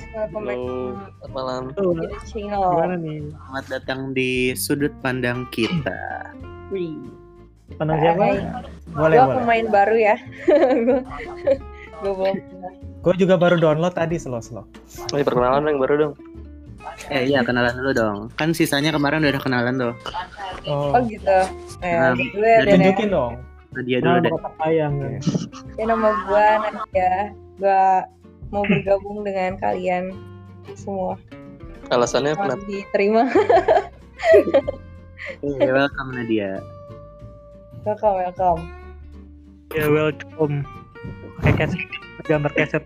guys, welcome back Halo, to selamat malam. Gimana nih? Selamat datang di sudut pandang kita. Wih. Pandang siapa? Boleh, Gua boleh. pemain baru ya. Gua- Gua belum pernah. Gue juga baru download tadi slow slow. Ini perkenalan yang baru dong. Eh iya kenalan dulu dong. Kan sisanya kemarin udah kenalan tuh. Oh, Oh gitu. Eh, Nah, dulu ya, dari Dan ya. tunjukin dong. Nadia dulu Nah, deh. sayang ya. Ya, nama gua Nadia. Gua mau bergabung dengan kalian semua. Alasannya Selamat kenapa? diterima. Eh, welcome Nadia. Welcome, welcome. Ya welcome. Kayak keset, gambar keset.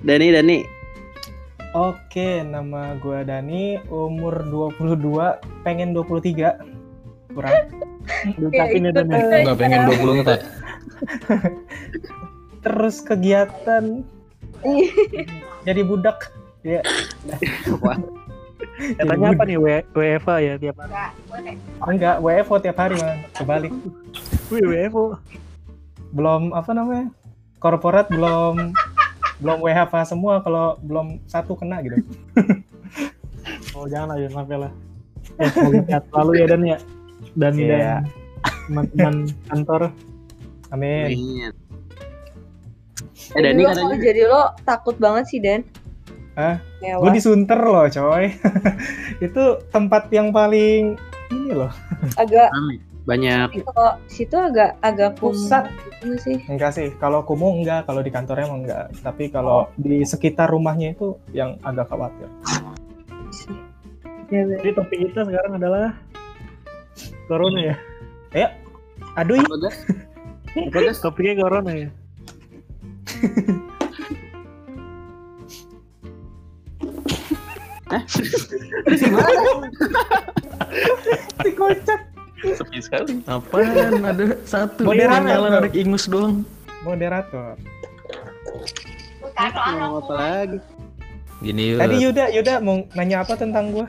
Dani Dani. Oke, nama gue Dani, umur 22, pengen 23. Kurang. Dutakin ya ikut, dan ya. eh, Enggak pengen 20 ngetak. Terus kegiatan jadi budak. Ya, Katanya apa nih W- WFA ya tiap hari. enggak, WFO tiap hari man. Kebalik. Wih WFO. Belum apa namanya? Korporat belum belum WFH semua kalau belum satu kena gitu. Oh jangan lah ya sampai lah. Ya semoga sehat selalu ya dan ya. Dan Iya. dan teman-teman kantor. Amin. Amin. Eh Dani Jadi lo- katanya Jadi lo takut banget sih, Dan. Hah? Ya, Gue disunter loh, coy. Itu tempat yang paling ini loh. agak banyak kalau situ agak agak Pusat. gitu sih. Enggak sih, kalau kumuh enggak, kalau di kantornya emang enggak. Tapi kalau di sekitar rumahnya itu yang agak khawatir. Ya. Jadi topik kita sekarang adalah Corona ya. Aduh, ih, Bagas. Bagas. Topiknya Corona ya. dikocak. Sepi sekali. Apaan? Ada satu Moderator. yang nyala anak ingus doang. Moderator. Mau apa lagi? Gini yuk. Tadi Yuda, Yuda mau nanya apa tentang gua?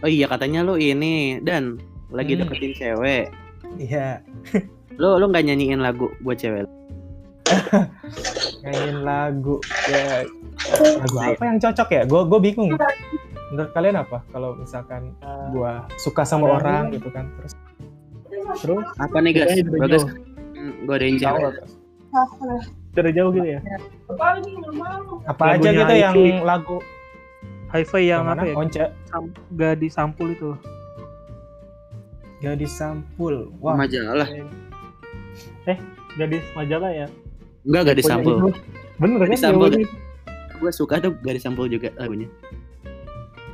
Oh iya katanya lu ini dan lagi Hmm. deketin cewek. Iya, Lu lu nggak nyanyiin lagu buat cewek? Nyanyiin lagu. Ya, lagu apa yang cocok ya? Gua gua bingung. Menurut kalian apa? Kalau misalkan gua suka sama orang gitu kan, terus Terus Apa nih guys? Hmm, Gua ada yang cewek. dari jauh gitu ya. apa aja Lagunya gitu yang lagu Hi-fi yang apa ya? Once Sam, gadis sampul itu. gadis sampul. Wah, Majalah. Eh, gadis majalah ya. Enggak gadis Pokoknya sampul. itu. Bener kan? Gadis sampul. jawabannya. Gue suka tuh gadis sampul juga lagunya.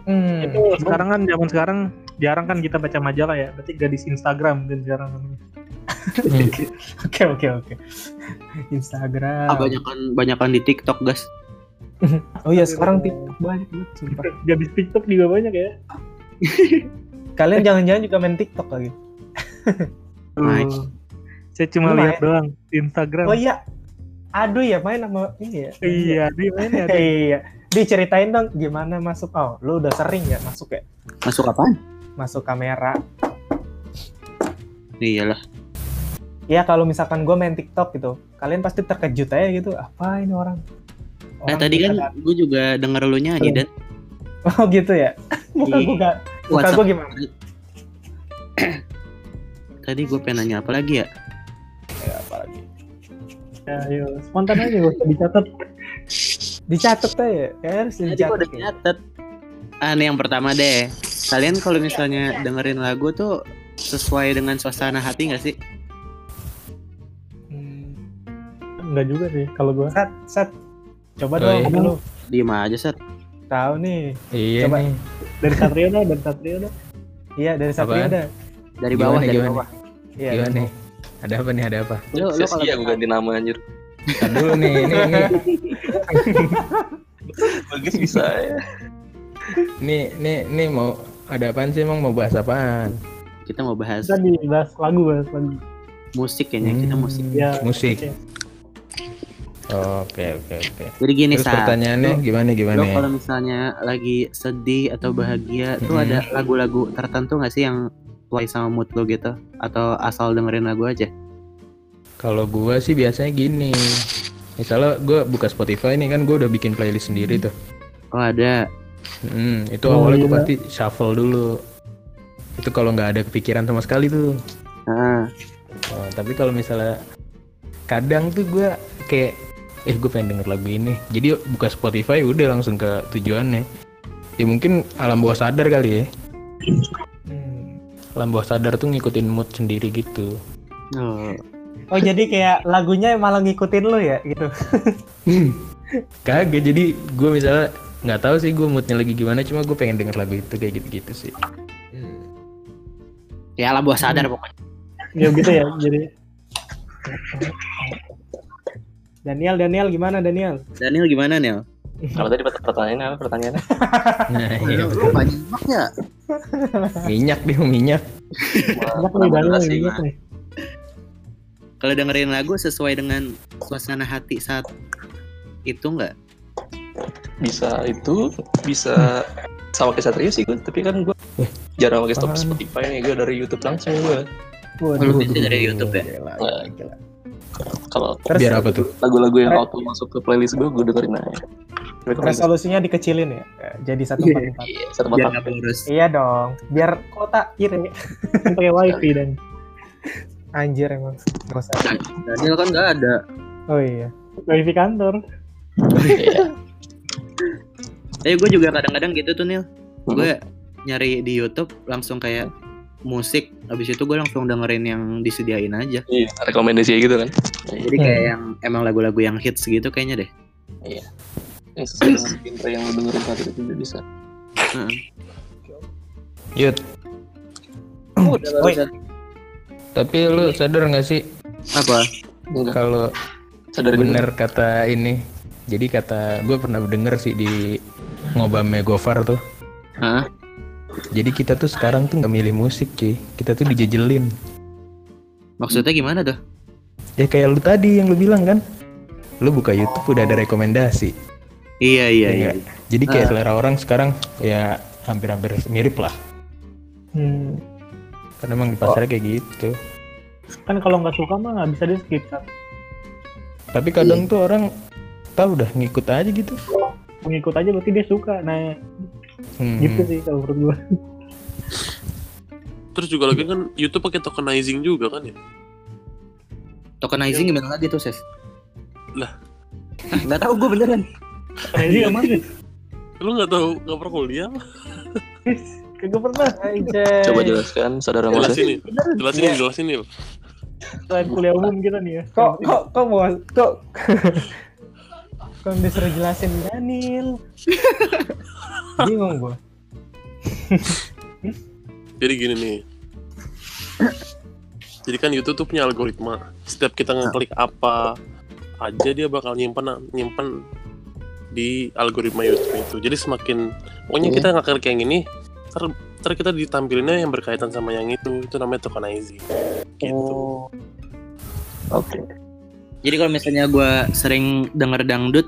hmm, Itu sekarang kan zaman sekarang jarang kan kita baca majalah ya. Berarti gadis Instagram kan sekarang namanya. Oke oke oke. Instagram. Ah, banyakan banyakan di TikTok guys. Oh iya sekarang TikTok banyak banget sumpah. Gadis TikTok juga banyak ya. Kalian jangan-jangan juga main TikTok lagi. Nice. Saya cuma lihat doang Instagram. Oh iya. Aduh ya main sama ini ya. Iya, di mana ya? Di- Iya. Diceritain dong gimana masuk. Oh, lu udah sering ya masuk ya? Masuk apaan? Masuk kamera. Iyalah. Ya kalau misalkan gue main TikTok gitu, kalian pasti terkejut aja gitu. Apa ini orang? Nah Orang tadi kan gue juga denger lu nyanyi dan Oh gitu ya. Muka Iya. gue gak. Muka gue gimana? Tadi gue pengen nanya apa lagi ya? Ya, apalagi. Ya, ayo, spontan aja gak usah dicatat. Dicatat aja. Ya harus Tadi gue dicatat. udah. Ah nih yang pertama deh. Kalian kalau misalnya dengerin lagu tuh sesuai dengan suasana hati gak sih? Hmm. Enggak juga sih kalau gua. Sat, sat. Coba Oh, dong iya. dulu. Diem aja set. Tahu nih. Iya Coba. nih. Dari Satrio dah, dari Satrio dah. Iya dari ada. Dari bawah, Gimana, dari gimana? bawah. Iya. Gimana nih? Ada apa nih? Ada apa? Lu, lu kalau gue ganti nama anjir. Ntar dulu nih, ini, ini, Bagus bisa ya. ini, ini, ini mau ada apaan sih emang mau bahas apaan? kita mau bahas Kita dibahas lagu, bahas lagu. musik kayaknya kita Hmm, musik. Ya, Musik. oke. Oke, oke, oke. Jadi gini Terus pertanyaannya lu- gimana gimana? Lo kalau misalnya lagi sedih atau bahagia tuh Hmm. ada lagu-lagu tertentu gak sih yang sesuai sama mood lo gitu? Atau asal dengerin lagu aja? Kalau gua sih biasanya gini. Misalnya gue buka Spotify nih kan gue udah bikin playlist sendiri tuh. Oh ada. Hmm, itu Oh, awalnya gue iya. pasti shuffle dulu. Itu kalau nggak ada kepikiran sama sekali tuh. Ah, Oh, tapi kalau misalnya kadang tuh gue kayak eh gue pengen denger lagu ini. Jadi buka Spotify udah langsung ke tujuannya. Ya mungkin alam bawah sadar kali ya. Hmm. Alam bawah sadar tuh ngikutin mood sendiri gitu. oh. Oh jadi kayak lagunya malah ngikutin lo ya gitu. Hmm. Kagak jadi gue misalnya nggak tahu sih gue moodnya lagi gimana cuma gue pengen denger lagu itu kayak gitu-gitu sih. Ya lah buah sadar pokoknya. Ya gitu ya. Jadi Daniel, Daniel gimana Daniel? Daniel gimana Nel? Kalau tadi pert- pertanyaannya apa pertanyaannya? Nah, iya. Lu gak nyimak ya? minyak dia minyak. Banyak nih Daniel, Rekomendasi, banyak Mas. nih. Kalau dengerin lagu sesuai dengan suasana hati saat itu nggak? Bisa itu, bisa sama kayak Satrio sih gue, tapi kan gue jarang pakai stop? Spotify nih, gue dari YouTube langsung gue. Oh, lu biasanya dari YouTube ya? Nah, Kalau Terus Biar apa tuh? lagu-lagu yang auto masuk ke playlist gue, gue dengerin aja. Resolusinya dikecilin ya. Jadi satu Iya. empat empat. Iya. Iya dong. Biar kota kiri. Pakai wifi dan Anjir emang. Gak usah. Daniel kan nggak ada. Oh iya. wifi kantor. Iya. Eh gue juga kadang-kadang gitu tuh Nil. Gue nyari di YouTube langsung kayak musik. Habis itu gue langsung dengerin yang disediain aja. Iya, rekomendasi gitu kan. Jadi kayak yang emang lagu-lagu yang hits gitu kayaknya deh. Yang sesuai dengan genre yang lo dengerin saat itu juga bisa. Heeh. Yud, Udah barusan. tapi lu sadar nggak sih Apa? Kalau sadar bener kata ini? Jadi kata gue pernah denger sih di ngobamnya Gofar tuh. Hah? Jadi kita tuh sekarang tuh nggak milih musik cuy, kita tuh dijejelin. Maksudnya gimana tuh? Ya kayak lu tadi yang lu bilang kan, lu buka YouTube udah ada rekomendasi. Iya iya Ya iya. Jadi kayak Ah. selera orang sekarang ya hampir-hampir mirip lah. Hmm. Karena emang di pasarnya kayak gitu. Kan kalau nggak suka mah nggak bisa di skip kan. Tapi kadang tuh orang tahu udah ngikut aja gitu. Mengikut aja berarti dia suka. Nah, Hmm. gitu sih kalau menurut gua. Terus juga lagi kan YouTube pakai tokenizing juga kan ya? Tokenizing gimana lagi tuh, Ses? Lah. Ah, nggak tahu gue beneran. Ini yang mana? Lu nggak tahu nggak pernah kuliah? Kagak pernah. Coba jelaskan, saudara Moses. Jelasin nih, jelasin nih, jelasin nih. Selain kuliah umum kita nih ya. Kok kok kok mau kok kok disuruh jelasin Daniel. Bingung gua. Jadi gini nih. Jadi kan YouTube tuh punya algoritma. Setiap kita ngeklik apa aja dia bakal nyimpen nyimpen di algoritma YouTube itu. Jadi semakin pokoknya kita ngeklik yang ini, ntar, ntar kita ditampilinnya yang berkaitan sama yang itu. Itu namanya tokenizing. Gitu. Oh. Oke. Jadi kalau misalnya gue sering denger dangdut,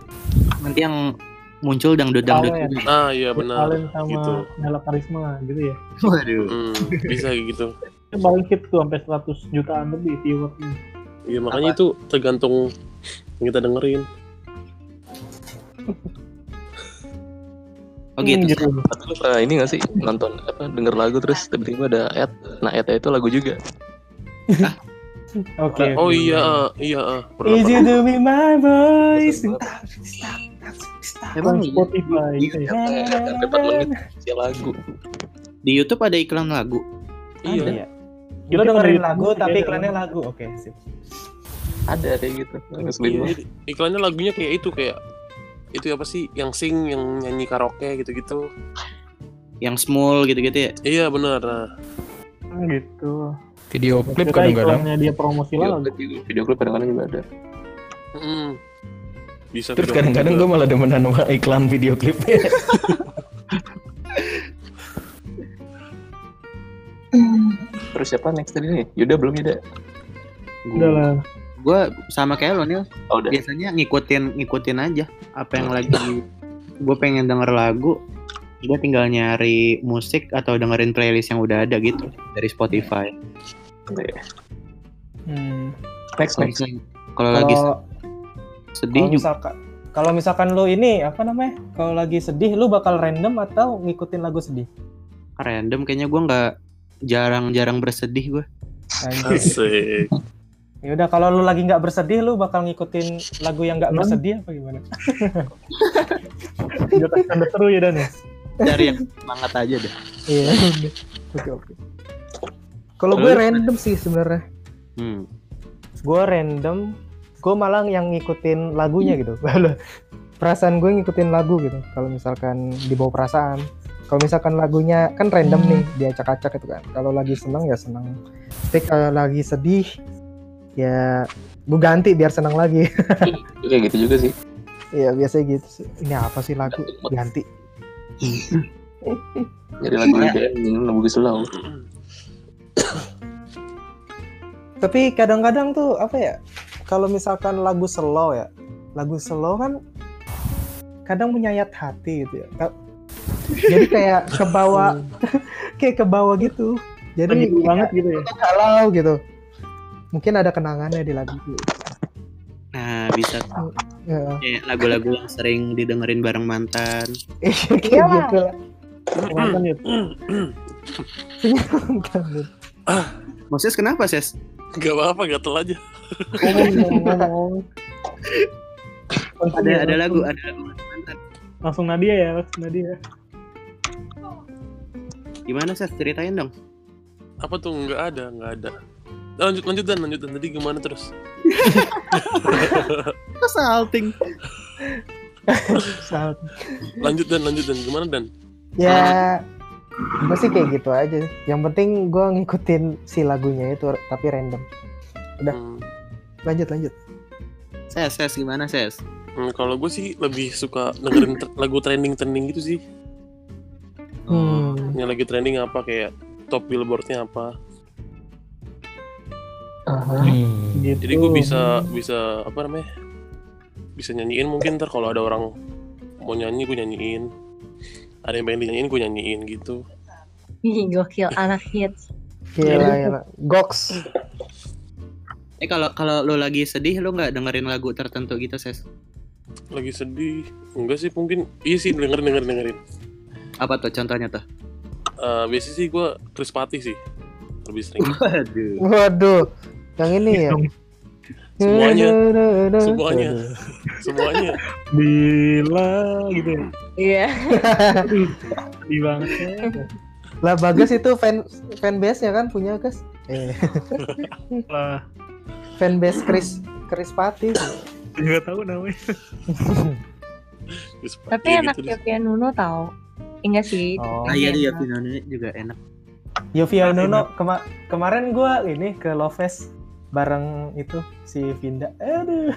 nanti yang muncul ya. ini. Ah iya benar. Kalian sama Gitu. Nela Karisma gitu ya. Waduh. Hmm, bisa gitu. Itu paling hit tuh sampai 100 jutaan lebih viewersnya. Iya makanya itu tergantung yang kita dengerin. Oh gitu. Hmm, gitu. Pernah ini gak sih nonton apa denger lagu terus tiba-tiba ada ad. Nah, ad itu lagu juga. Oke. Oh oke. iya, ah, iya. ah. Pernah, Is you to be my voice? Emang Spotify gitu ya. Sampai 4 menit isi lagu. di YouTube ada iklan lagu. Iya. Iya. Lo dengerin lagu tapi iklannya lagu. Oke, sip. Ada kayak gitu. Iya, iklannya lagunya kayak itu kayak itu apa sih yang sing yang nyanyi karaoke gitu-gitu. Yang small gitu-gitu ya. Iya benar. Nah, Hmm, gitu. Video klip Kita kadang-kadang. iklannya dia promosi Video lagu. klip juga- video klip kadang-kadang juga ada. mm, bisa. Terus kadang-kadang gue malah demenan sama iklan video klipnya. Terus siapa next tadi nih? Yuda belum Yuda? Udah lah. Gue sama kayak lo Nil. Oh, udah. Biasanya ngikutin ngikutin aja apa yang lagi gue pengen denger lagu gue tinggal nyari musik atau dengerin playlist yang udah ada gitu dari Spotify. Iya. Hmm. Next Kalau next. kalau lagi Sedih Kalau juga. misalkan kalau misalkan lu ini apa namanya? Kalau lagi sedih lu bakal random atau ngikutin lagu sedih? Random kayaknya gue nggak jarang-jarang bersedih gue. Asik. Ya udah kalau lu lagi nggak bersedih lu bakal ngikutin lagu yang nggak bersedih apa gimana? Tanda seru ya Dan ya. Dari yang semangat aja deh. Iya. Oke oke. Kalau gue random sih sebenarnya. Hmm. gue random, gue malah yang ngikutin lagunya gitu. perasaan gue ngikutin lagu gitu. Kalau misalkan dibawa perasaan. Kalau misalkan lagunya kan random nih, diacak-acak itu kan. Kalau lagi seneng ya seneng. Tapi kalau lagi sedih, ya gue ganti biar seneng lagi. kayak gitu juga sih Iya biasanya gitu sih. Ini apa sih lagu? Ganti. jadi lagu IBM ini lagu slow Tapi kadang-kadang tuh apa ya? Kalau misalkan lagu slow ya, lagu slow kan kadang menyayat hati gitu ya. Jadi kayak ke bawah, kayak ke bawah gitu. Jadi Lagi banget gitu ya. galau gitu. Mungkin ada kenangannya di lagu itu. Nah bisa Ya, kayak lagu-lagu yang sering didengerin bareng mantan. kayak gitu lah. Mantan ya. Moses kenapa Ses? Gak apa-apa, gatel aja. Ada ada lagu ada lagu mantan. Langsung Nadia ya, langsung Nadia. Gimana Ses? Ceritain dong. Apa tuh? Nggak ada, nggak ada. Lanjut, lanjut dan lanjut dan tadi gimana terus? Salting. Lanjut dan lanjut dan gimana dan? Ya, gue sih kayak gitu aja. Yang penting gue ngikutin si lagunya itu, tapi random. Udah. Hmm. Lanjut lanjut. Ses Ses gimana Ses? Hmm, kalau gue sih lebih suka dengerin lagu trending-trending gitu sih. Hmm. Yang lagi trending apa kayak top billboardnya apa. Hmm. Gitu. Jadi gue bisa bisa apa namanya? Bisa nyanyiin mungkin ntar kalau ada orang mau nyanyi gue nyanyiin. Ada yang pengen dinyanyiin gue nyanyiin gitu. Gokil anak hits. Gila, gila. Goks. Eh kalau kalau lu lagi sedih lu nggak dengerin lagu tertentu gitu Ses? Lagi sedih. Enggak sih mungkin. Iya sih dengerin dengerin dengerin. Apa tuh contohnya tuh? Eh biasanya sih gue Chris Patti sih lebih sering. Waduh. Waduh. Yang ini ya. Semuanya. Semuanya. Semuanya. Bila gitu ya. Iya. Sedih banget ya. Lah Bagas itu fan fan base-nya kan punya Gas. Eh, Lah, fan base Chris Chris Pati. juga tahu namanya. Tapi ya anak gitu deh. Yovie Nuno tahu. Enggak sih. Oh. Ah iya iya Enak. Pinone juga enak. Yofi Nuno kema kemarin gua ini ke Loves bareng itu si Vinda. Aduh.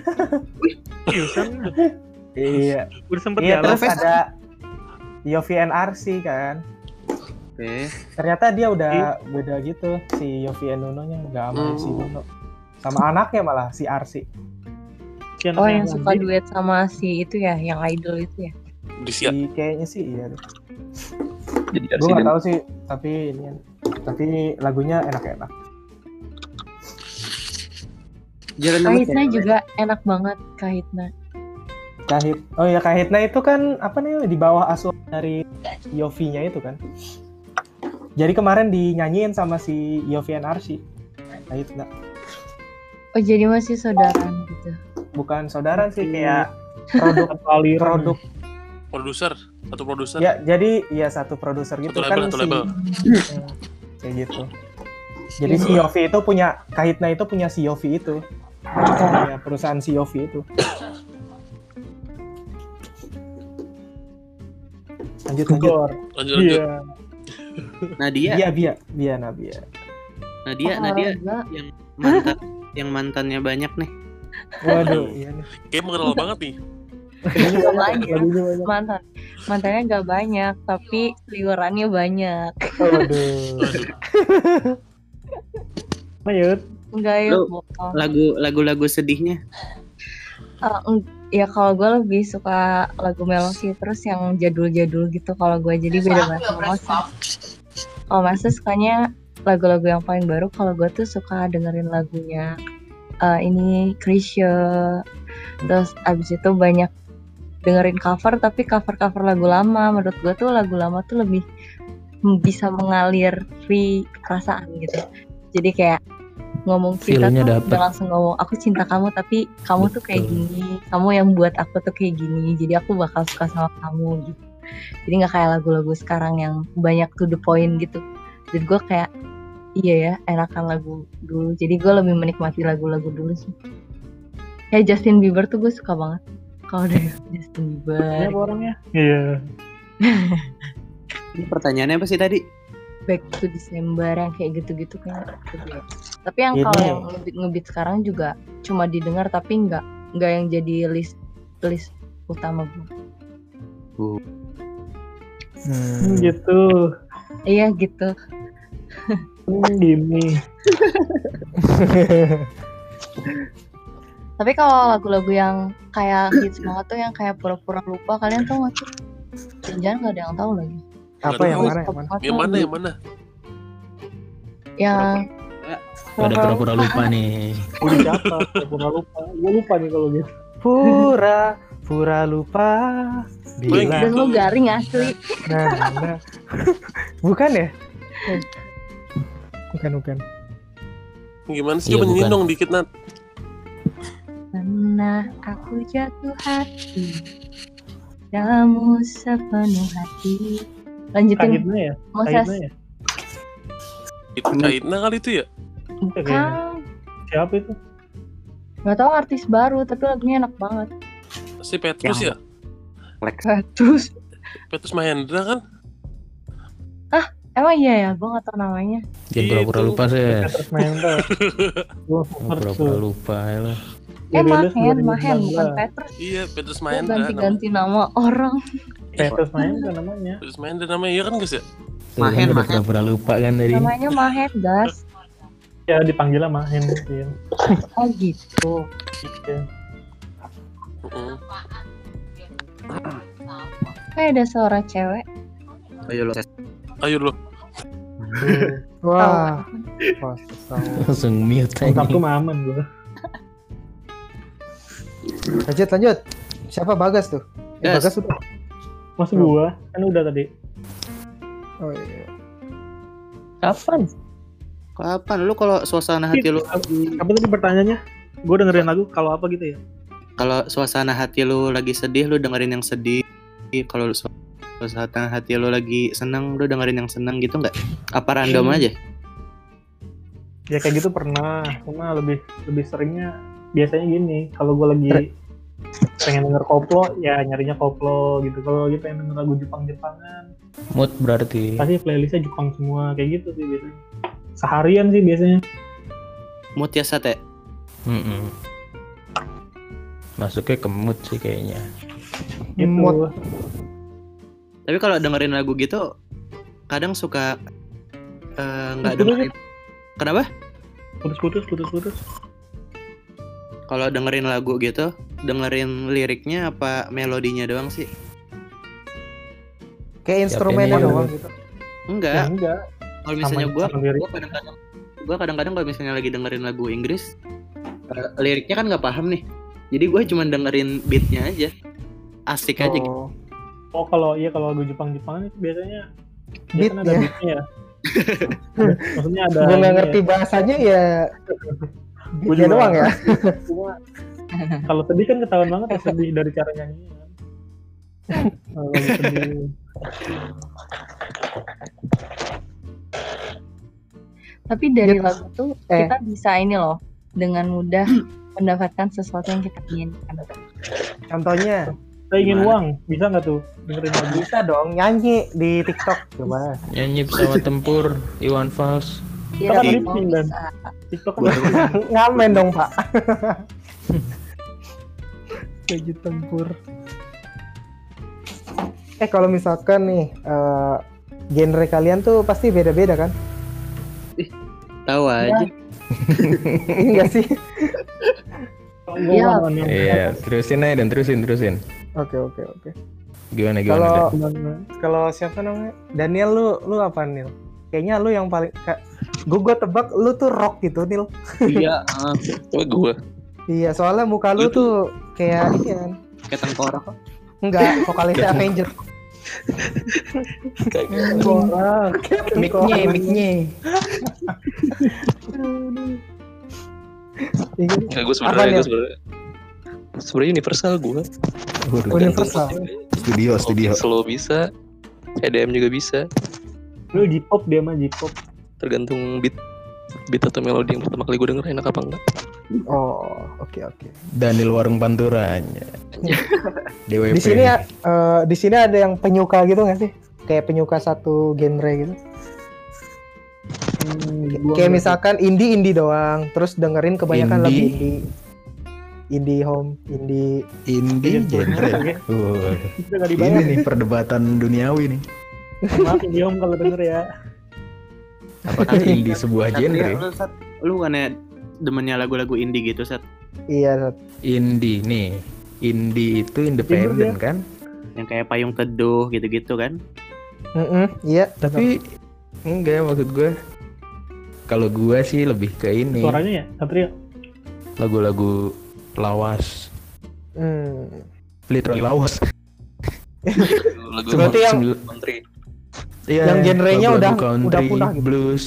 Iya. Udah sempet Iya terus ada Yofi NRC kan. Oke. Ternyata dia udah beda gitu si Yofi Nuno nya nggak sama Hmm. si Nuno. Sama anaknya malah si. Sian Oh yang yang suka duet sama si itu ya, yang idol itu ya. Disiap. Si, kayaknya sih iya. deh. jadi Gue nggak tahu sih tapi ini tapi lagunya enak-enak. Kahitna juga enak banget Kahitna. Kahit. Oh ya Kahitna itu kan apa nih di bawah asuh dari Yofi-nya itu kan. Jadi kemarin dinyanyiin sama si Yofi NRC. Kahitna. Oh jadi masih saudaraan gitu. Bukan saudara sih kayak produk Aliran. produk Produser satu produser. ya jadi ya satu produser gitu Satu kan label, satu si label. Hmm, kayak gitu. Jadi si Yofi itu punya Kahitna itu punya si Yofi itu. Ya, perusahaan si Yofi itu. Lanjut lanjut. Gor. Lanjut lanjut. Iya. Nadia, Bia Bia Bia Nabia. Nadia, Oh, Nadia enggak. yang mantan yang mantannya banyak nih. Waduh, iya nih. Kayak mengenal banget nih. Gak banyak. Mantan. Mantannya gak banyak, tapi liurannya banyak. Waduh. Lanjut. Enggak ya. Lagu lagu-lagu sedihnya. Eh, eng- ya kalau gue lebih suka lagu melodi terus yang jadul-jadul gitu kalau gue jadi beda banget sama. Kalau Moses sukanya lagu-lagu yang paling baru kalau gue tuh suka dengerin lagunya eh, ini Krisya terus abis itu banyak dengerin cover tapi cover cover lagu lama. Menurut gue tuh lagu lama tuh lebih bisa mengalir free perasaan gitu. Jadi kayak ngomong cinta Feel-nya tuh dapet. udah langsung ngomong aku cinta kamu tapi kamu tuh kayak Betul. gini kamu yang buat aku tuh kayak gini jadi aku bakal suka sama kamu gitu. Jadi nggak kayak lagu-lagu sekarang yang banyak to the point gitu. Dan gue kayak iya ya enakan lagu dulu jadi gue lebih menikmati lagu-lagu dulu sih kayak Justin Bieber tuh gue suka banget kalau dari Justin Bieber apa orangnya? Iya. Ini pertanyaannya apa sih tadi? Back to December yang kayak gitu-gitu kan tapi yang Ini. kalau yang ngebit ngebit sekarang juga cuma didengar tapi nggak nggak yang jadi list list utama gue Hmm, gitu. iya gitu Hmm, gini. tapi kalau lagu-lagu yang kayak hits banget tuh yang kayak pura-pura lupa kalian tau gak sih jangan nggak ada yang tahu lagi Apa yang mana yang mana? Yang mana yang mana? yang Pada pura-pura lupa nih. Gue dicatat. Pura lupa. Gue lupa nih kalau gitu. Pura pura lupa bila dan lu garing asli nah, nah. bukan ya bukan bukan Gimana sih? Iya, Coba nyanyiin bukan. dong dikit Nat. Pernah aku jatuh hati Kamu sepenuh hati Lanjutin Kahitna ya? Moses ya? Itu Kaitna kali itu ya? Bukan Siapa itu? Gak tau artis baru Tapi lagunya enak banget Si Petrus ya? Terus Petrus Mahendra kan? Emang iya ya Gue gak tau namanya Jangan pura-pura lupa sih. Pura-pura lupa ya lah. Eh Mahen Mahen 2019. Bukan Petrus Iya, Petrus namanya. ganti-ganti nama orang Petrus Mahendra namanya. Petrus Mahendra namanya iya kan guys ya? Mahen, kan udah Mahen. pura-pura lupa kan tadi. Namanya Mahen gas Ya dipanggilnya Mahen sih. Oh gitu Iya. Heeh. Kayak ada suara cewek Ayo lo. Ayo lo. Wah Langsung mute aja. tuh aman gue. lanjut lanjut siapa bagas tuh Eh, Gas. bagas udah Mas gua kan udah tadi. oh iya Kapan? Kapan lu kalau suasana hati lu Apa tadi pertanyaannya? Gue dengerin lagu kalau apa gitu ya? kalau suasana hati lu lagi sedih lu dengerin yang sedih. Kalau lu su- suasana hati lu lagi senang lu dengerin yang senang gitu nggak? Apa random Hmm. aja? Ya kayak gitu pernah. Cuma lebih lebih seringnya biasanya gini. Kalau gue lagi pengen denger koplo, ya nyarinya koplo gitu. Kalau lagi pengen denger lagu Jepang-Jepangan, Mood berarti. pasti playlistnya Jepang semua kayak gitu sih biasanya. Seharian sih biasanya. Mood ya sate. Mm-mm. Masuknya ke mood sih kayaknya. Gitu. Mood. Tapi kalau dengerin lagu gitu kadang suka eh, nggak Putus-putus. dengerin. Kenapa? Putus-putus, putus-putus. Kalau dengerin lagu gitu, dengerin liriknya apa melodinya doang sih? kayak instrumennya ini- doang gitu Ya Enggak. enggak. Kalau misalnya lirik. gua kadang-kadang gua kadang-kadang kalau misalnya lagi dengerin lagu Inggris, eh, liriknya kan nggak paham nih. Jadi gue cuma dengerin beatnya aja. Asik aja gitu. Oh kalau iya kalau lagu Jepang-Jepangan itu biasanya Beat biasanya ada ya. beatnya ya. Maksudnya ada gue nggak ini ngerti ya. bahasanya ya juga doang ya Cuma kalau sedih kan ketahuan banget ya sedih dari cara nyanyinya kan. Tapi dari Gitu. lagu tuh Eh. kita bisa ini loh dengan mudah mendapatkan sesuatu yang kita inginkan. contohnya Saya ingin Gimana? uang, bisa nggak tuh dengerin lagu? bisa dong nyanyi di TikTok coba Nyanyi pesawat tempur Iwan Fals. Iya, Kan dong, lip-sync, Dan. bisa. TikTok kan ngamen dong pak baju tempur eh kalau misalkan nih eh, genre kalian tuh pasti beda-beda kan Tahu aja. enggak sih Iya. lawan yang- Iya, terusin aja dan terusin terusin. Oke oke oke Gimana gimana? kalau siapa namanya Daniel lu lu apa Nil kayaknya lu yang paling gue gue tebak lu tuh rock gitu Nil Iya. Coba gue. Iya, soalnya muka lu tuh kayak ini kan. Kayak tengkorak. Enggak, vokalisnya Avenger. Mic-nya, mic-nya. Iya. Enggak, gue sebenarnya gue sebenarnya sebenarnya universal gue. Universal. studio, studio. Slow bisa, EDM juga bisa, Lu J-pop dia mah J-pop. tergantung beat beat atau melodi yang pertama kali gue denger enak apa enggak. Oh, oke oke. Daniel Warung Panturanya. DWP. Di sini ya, eh, di sini ada yang penyuka gitu nggak sih? Kayak penyuka satu genre gitu. Hmm, Kayak misalkan indie indie doang, terus dengerin kebanyakan Indie? indie. Indie home, indie. indie Iya, genre. oke. Wah, Kita nggak ini nih perdebatan duniawi nih. Maaf ya om kalau denger ya. Apakah indie sebuah genre? lu, Sat, lu kan ya demennya lagu-lagu indie gitu, Sat. Iya, Sat. Indie nih. Indie itu independen kan? Yang kayak payung teduh gitu-gitu kan. Mm-mm, iya. Tapi enggak maksud gue. Kalau gue sih lebih ke ini Suaranya ya, Satria. lagu-lagu lawas, Hmm. literally lawas. Berarti yang- country. Iya, Yang genrenya lagu-lagu udah- country, udah punah gitu. blues.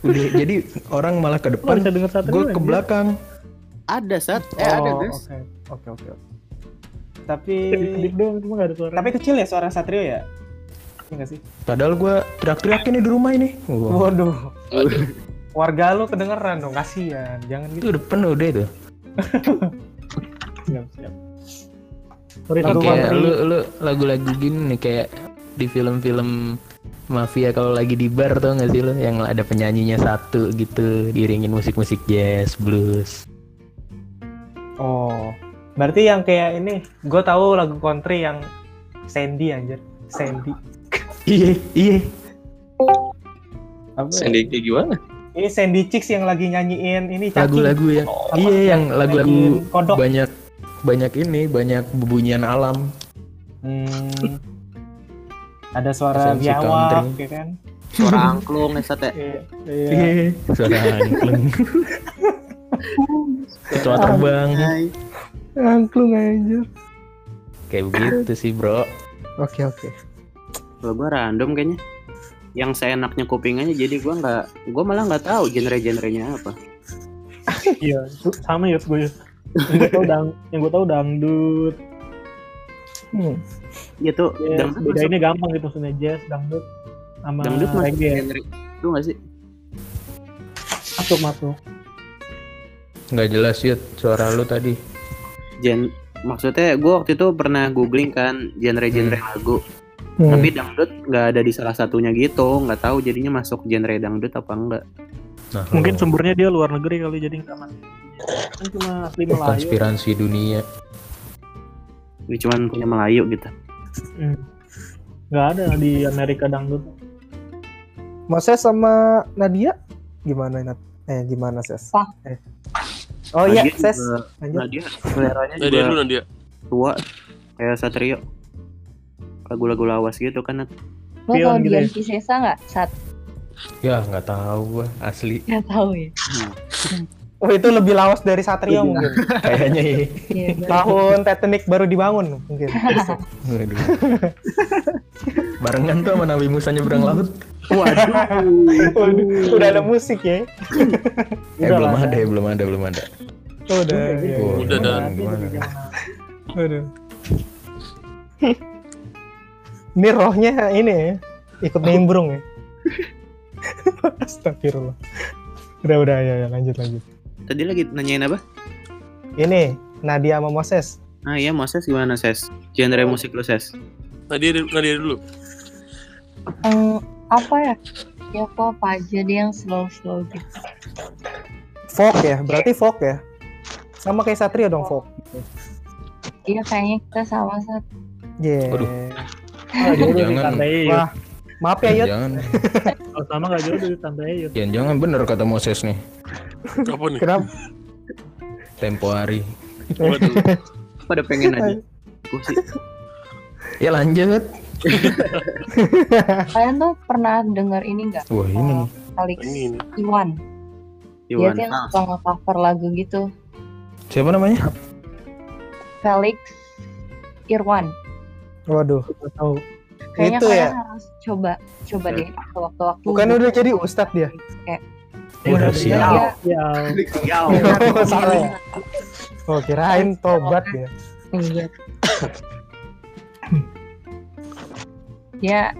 Udah, jadi orang malah ke depan, gue ke anjir. belakang. Ada, Sat. Eh, ada, Oh, guys. Oke, oke, oke. oke. Tapi ada tapi kecil ya suara Satrio ya? Iya nggak sih? Padahal gue teriak-teriak ini di rumah ini. Wah, Waduh. Warga lu kedengeran dong, kasihan. Jangan itu gitu. udah penuh deh tuh. siap, siap. Sorry, kayak Country. lu lu lagu-lagu gini nih kayak di film-film mafia kalau lagi di bar tuh nggak sih lo yang ada penyanyinya satu gitu diiringin musik-musik jazz, blues. Oh. Berarti yang kayak ini, gue tahu lagu country yang Sandy anjir. Sandy. Iya, iya. Apa ya? Sandy kayak gimana? Ini Sandy Chicks yang lagi nyanyiin ini. Lagu-lagu yang Apa? iya yang lagu-lagu banyak banyak ini, banyak bebunyian alam. Hmm. Ada suara biawak, ya kan? Suara angklung ya, Sat ya. Iya. Iya. Iya, suara angklung. Kecoa terbang. Angklung anjir. Kayak begitu sih, Bro. Oke, oke. Kalau gue random kayaknya. Yang seenaknya kuping aja jadi gue nggak gue malah nggak tahu genre-genrenya apa. Iya, sama ya gue. Yang gue tau dang, yang gue tau dangdut. Hmm. Gitu. Ya, dangdut beda masuk- ini gampang gitu maksudnya jazz, dangdut sama dangdut masuk reggae. genre itu nggak sih? Masuk masuk. Nggak jelas ya suara lu tadi. Gen maksudnya gue waktu itu pernah googling kan genre-genre lagu. Hmm. Tapi dangdut nggak ada di salah satunya gitu. Nggak tahu jadinya masuk genre dangdut apa enggak. Nah, Mungkin oh, sumbernya dia luar negeri kali jadi nggak masuk. Kan cuma asli Melayu. konspirasi dunia. Ini cuman punya Melayu gitu. Hmm. Nggak ada di Amerika dangdut. Moses sama Nadia gimana Nat? Eh gimana Ses? Apa? Eh. Oh iya, Nadia Ses. Lanjut. Nadia seleranya juga dulu Nadia. tua kayak Satrio. Lagu-lagu lawas gitu kan. Nat. Lo Pion tau gitu Dian ya? Piscesa nggak? Saat Ya nggak tahu gua asli. nggak tahu ya. Oh itu lebih lawas dari Satrio mungkin. Kayaknya ya. Iya, Tahun Titanic baru dibangun mungkin. Waduh. Barengan tuh sama Nabi Musa nyebrang laut. Waduh, udah ada musik ya. Eh Udah belum lah, ada ya, belum ada, belum ada. Udah. iya, Oh, Udah iya. dah. Ini rohnya ini ya, ikut nimbrung ya. Astagfirullah. Udah udah ya, ya lanjut lanjut. Tadi lagi nanyain apa? Ini Nadia sama Moses. Ah iya Moses gimana Ses? Genre musik lu Ses? Nadia, Nadia dulu. Eh, apa ya? Ya kok apa aja dia yang slow-slow gitu. Folk ya, berarti folk ya. Sama kayak Satria dong folk. Iya kayaknya kita sama saat Yeah. Waduh. Ah, jodoh di Jangan. Wah, maaf ya Yud. Jangan, Kalau sama nggak jodoh di santai yuk. jangan, jangan bener kata Moses nih. Apa nih? Kenapa? Tempo hari. Waduh. Pada pengen aja. Gue sih Ya lanjut. Kalian tuh pernah denger ini nggak? Wah ini nih. Felix Ini, ini. Iwan. Dia Iwan tuh yang Fals. suka nge-cover lagu gitu. Siapa namanya? Felix Irwan. Waduh. Gak tahu. Kayaknya Itu kalian ya? harus coba coba Ya. deh waktu-waktu. Bukan udah jadi ustadz dia? Kayak Udah dia- siap. Ya, Oh, salah ya? Oh kirain tobat dia. Iya. ya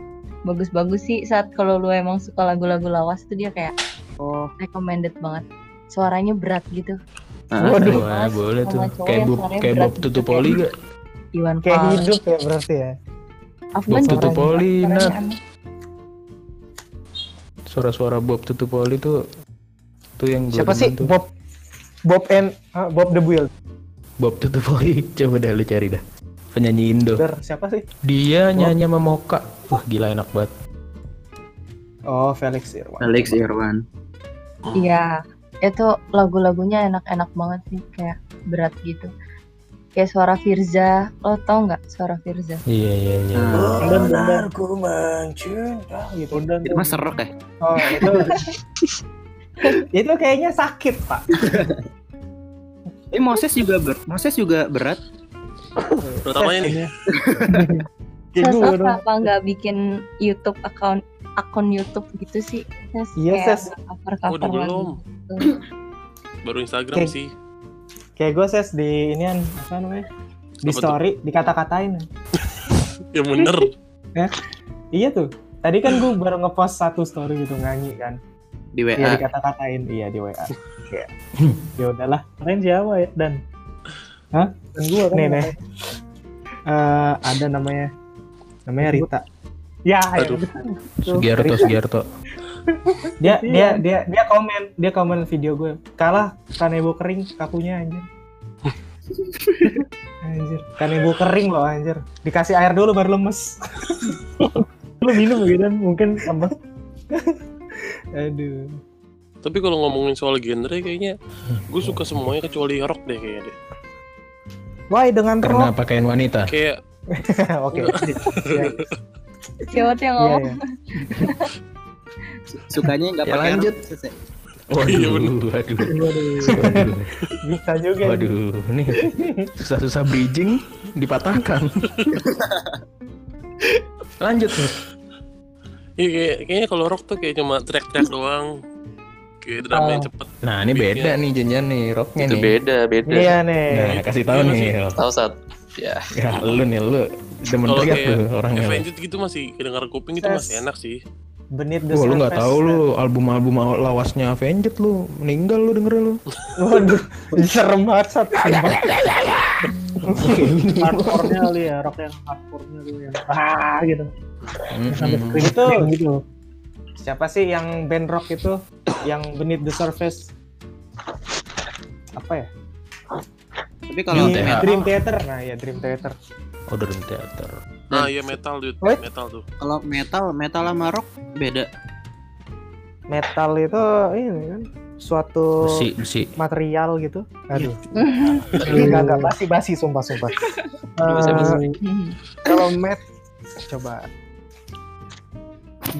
bagus-bagus sih saat kalau lu emang suka lagu-lagu lawas tuh dia kayak Oh. recommended banget. Suaranya berat gitu. Ah, Waduh. Boleh tuh. Kayak Bob kayak Bob gitu, Tutupoli kayak gak? Iwan Kayak Fals. hidup ya berarti ya. Afgan Bob Tutupoli, aneh. Suara-suara Bob Tutupoli tuh tuh yang Siapa sih tuh. Bob Bob and ah, Bob the Build? Bob Tutupoli. Coba dah lu cari dah. Penyanyi Indo. Der, siapa sih? Dia nyanyi sama Moka. Wah, gila enak banget. Oh, Felix Irwan. Alex Irwan. Iya, itu lagu-lagunya enak-enak banget sih, kayak berat gitu. Kayak suara Firza, lo tau nggak suara Firza? Iya, iya, iya. Udah. ku mencinta gitu. Udah, itu mah serok ya. Oh, itu itu kayaknya sakit, Pak. Eh Moses juga ber Moses juga berat. Terutamanya nih. Kayak gue Sasa dong. kenapa nggak bikin YouTube account akun YouTube gitu sih? Ses, Iya, kayak Ses. cover Oh, udah cover belum. gitu. Baru Instagram sih. Kayak gue ses di inian apa namanya? Di Apa tuh? story dikata-katain. Ya bener. Iya tuh. Tadi kan gue baru ngepost satu story gitu nyanyi kan. Di WA. Iya dikata-katain, iya di WA. Kayak, ya udahlah. Kalian siapa ya? Dan? Hah? Dan gue kan. Nih nih. Eh, ada namanya namanya Rita. Ya, ya. Aduh. Sugiarto, Sugiarto. Dia Iya. dia dia dia komen dia komen video gue. Kalah kanebo kering kakunya anjir. anjir, kanebo kering loh anjir. Dikasih air dulu baru lemes. Lu minum gitu dan mungkin tambah. Aduh. Tapi kalau ngomongin soal genre kayaknya gue suka semuanya kecuali rock deh kayaknya deh. Why dengan Karena rock? pakaian wanita. Kayak Oke. Iya, Siapa yang Iya, ngomong? Sukanya nggak Ya, pakai lanjut. ya? Iya, Waduh, waduh, Waduh. waduh, Bisa juga. waduh, nih susah-susah bridging dipatahkan. Lanjut nih. Iya kayak, kayaknya kalau rock tuh kayak cuma track-track doang. Kayak drama yang cepet. Nah, ini beda nih jenjan nih rocknya Itu nih. beda, beda. Iya nih. Nah, kasih tahu Iya, nih. Tahu saat. Ya. Ya, lu nih lu demen teriak kayak tuh orangnya. Avenged gitu masih kedengar kuping itu masih enak sih. Beneath the Wah, lu nggak tahu lu album-album lawasnya Avenged lu meninggal lu denger lu. Waduh, serem banget sat. Hardcore-nya kali ya, rock yang hardcore-nya tuh yang ah gitu. Sampai Mm-mm. scream Itu gitu. siapa sih yang band rock itu yang Beneath the Surface? Apa ya? Tapi kalau. Dream Theater. Nah, ya Dream Theater. Oh, Dream Theater. Nah, iya metal dude, Wait. metal tuh. kalau metal metal sama rock beda. Metal itu ini kan suatu Besi, besi. material gitu. Aduh. Enggak enggak basi-basi sumpah sumpah. Eh, kalau met coba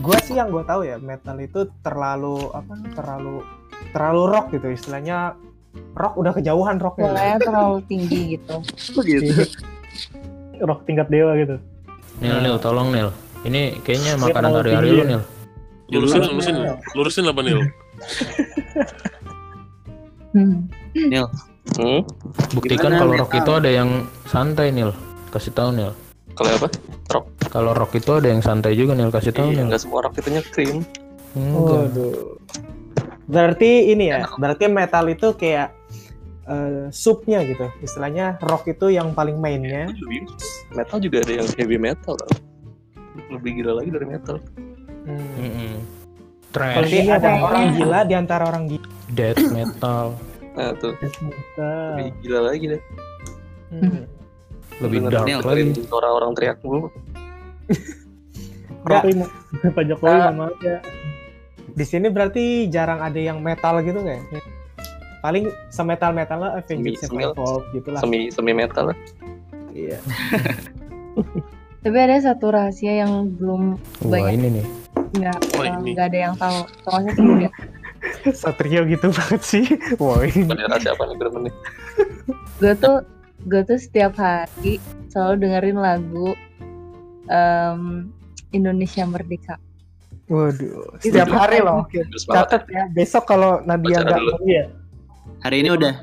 gua sih yang gue tahu ya metal itu terlalu apa terlalu terlalu rock gitu istilahnya rock udah kejauhan rocknya Bolanya terlalu tinggi gitu. Begitu. Rock tingkat dewa gitu. Nil, Nil, tolong Nil. Ini kayaknya makanan hari-hari lu ya. Nil. Lurusin, lurusin, lurusin apa Nil? Hmm. Hmm? Buktikan kalau rock itu ada yang santai Nil. Kasih tahu Nil. Kalau apa? Rock. Kalau rock itu ada yang santai juga Nil. Kasih tahu Iya, Nil. nggak semua rock itu nyekrim. Enggak. Waduh. Berarti ini ya, berarti metal itu kayak eh, subnya gitu. Istilahnya rock itu yang paling mainnya. Lebih- Metal juga ada yang heavy metal. Lebih gila lagi dari metal. Hmm. Berarti Trash, ada Kayaknya- orang gila di antara orang gila. death metal, Nah tuh, Metal. lebih gila lagi deh. Hmm. lebih dark lagi. Orang-orang teriak mulu. Mau Pak Jokowi Ah. sama aja. Di sini berarti jarang ada yang metal gitu nggak ya? Paling semetal metal lah Avenged Semi- Sevenfold gitu lah. Semi semi metal lah. Iya. Tapi ada satu rahasia yang belum Wah banyak ini nih. nggak Oh, ini. nggak ada yang tahu soalnya sebenarnya Satrio gitu banget sih. Wah, ini Bendera siapa nih nih? gue tuh gue tuh setiap hari selalu dengerin lagu em, Indonesia Merdeka waduh. Setiap tiap hari hari. loh. Catat ya. Besok kalau Nadia nggak dulu. Hari ini udah.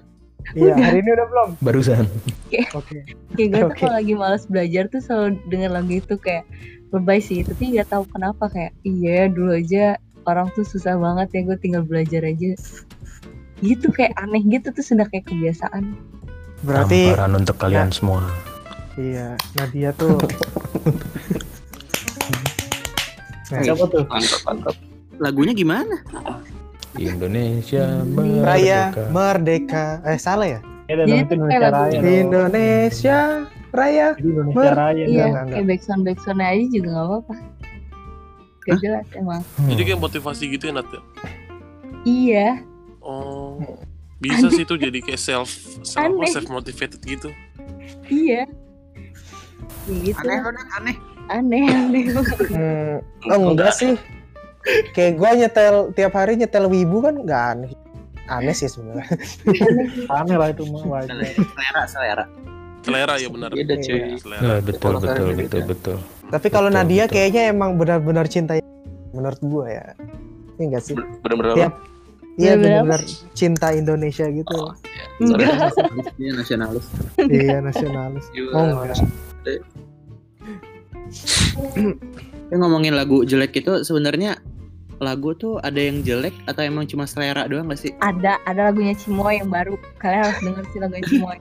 Iya, hari ini udah belum? Barusan. Oke. kayak gue tuh Oke. kalau lagi males belajar tuh selalu denger lagu itu kayak lebay sih tapi nggak tahu kenapa kayak iya dulu aja orang tuh susah banget ya gue tinggal belajar aja gitu kayak aneh gitu tuh sudah kayak kebiasaan Berarti Tamparan untuk kalian semua. iya, Nadia tuh Nah, Siapa tuh? Mantap, mantap. Lagunya gimana? Indonesia Raya merdeka. Merdeka. Eh salah ya? Ya, Jadi itu tuh Indonesia Raya. dong. Indonesia Raya. Indonesia Mer- Raya. iya enggak. kayak backsound backsound aja juga nggak apa-apa gak jelas emang Hmm. Jadi kayak motivasi gitu ya Nat ya? iya Oh. Bisa sih tuh jadi kayak self self Aneh. self motivated gitu. iya ya gitu Aneh Nat, aneh. aneh aneh Hmm, oh, enggak sih. Kayak gua nyetel tiap hari nyetel wibu kan enggak aneh. Aneh sih sebenarnya. Aneh lah itu mah wajar. Selera, selera. Selera ya benar. Beda cuy. Iya, Selera. Nah, betul betul betul beda. betul. Tapi kalau Betul, Nadia betul. kayaknya emang benar-benar cinta menurut gua ya. Iya enggak sih? Bener-bener Tiap? Iya benar-benar cinta Indonesia gitu. Oh, iya. Dia nasionalis. iya nasionalis. Juga Oh enggak. Tapi ngomongin lagu jelek itu sebenarnya lagu tuh ada yang jelek atau emang cuma selera doang gak sih? ada ada lagunya Cimoy yang baru kalian harus denger sih lagunya Cimoy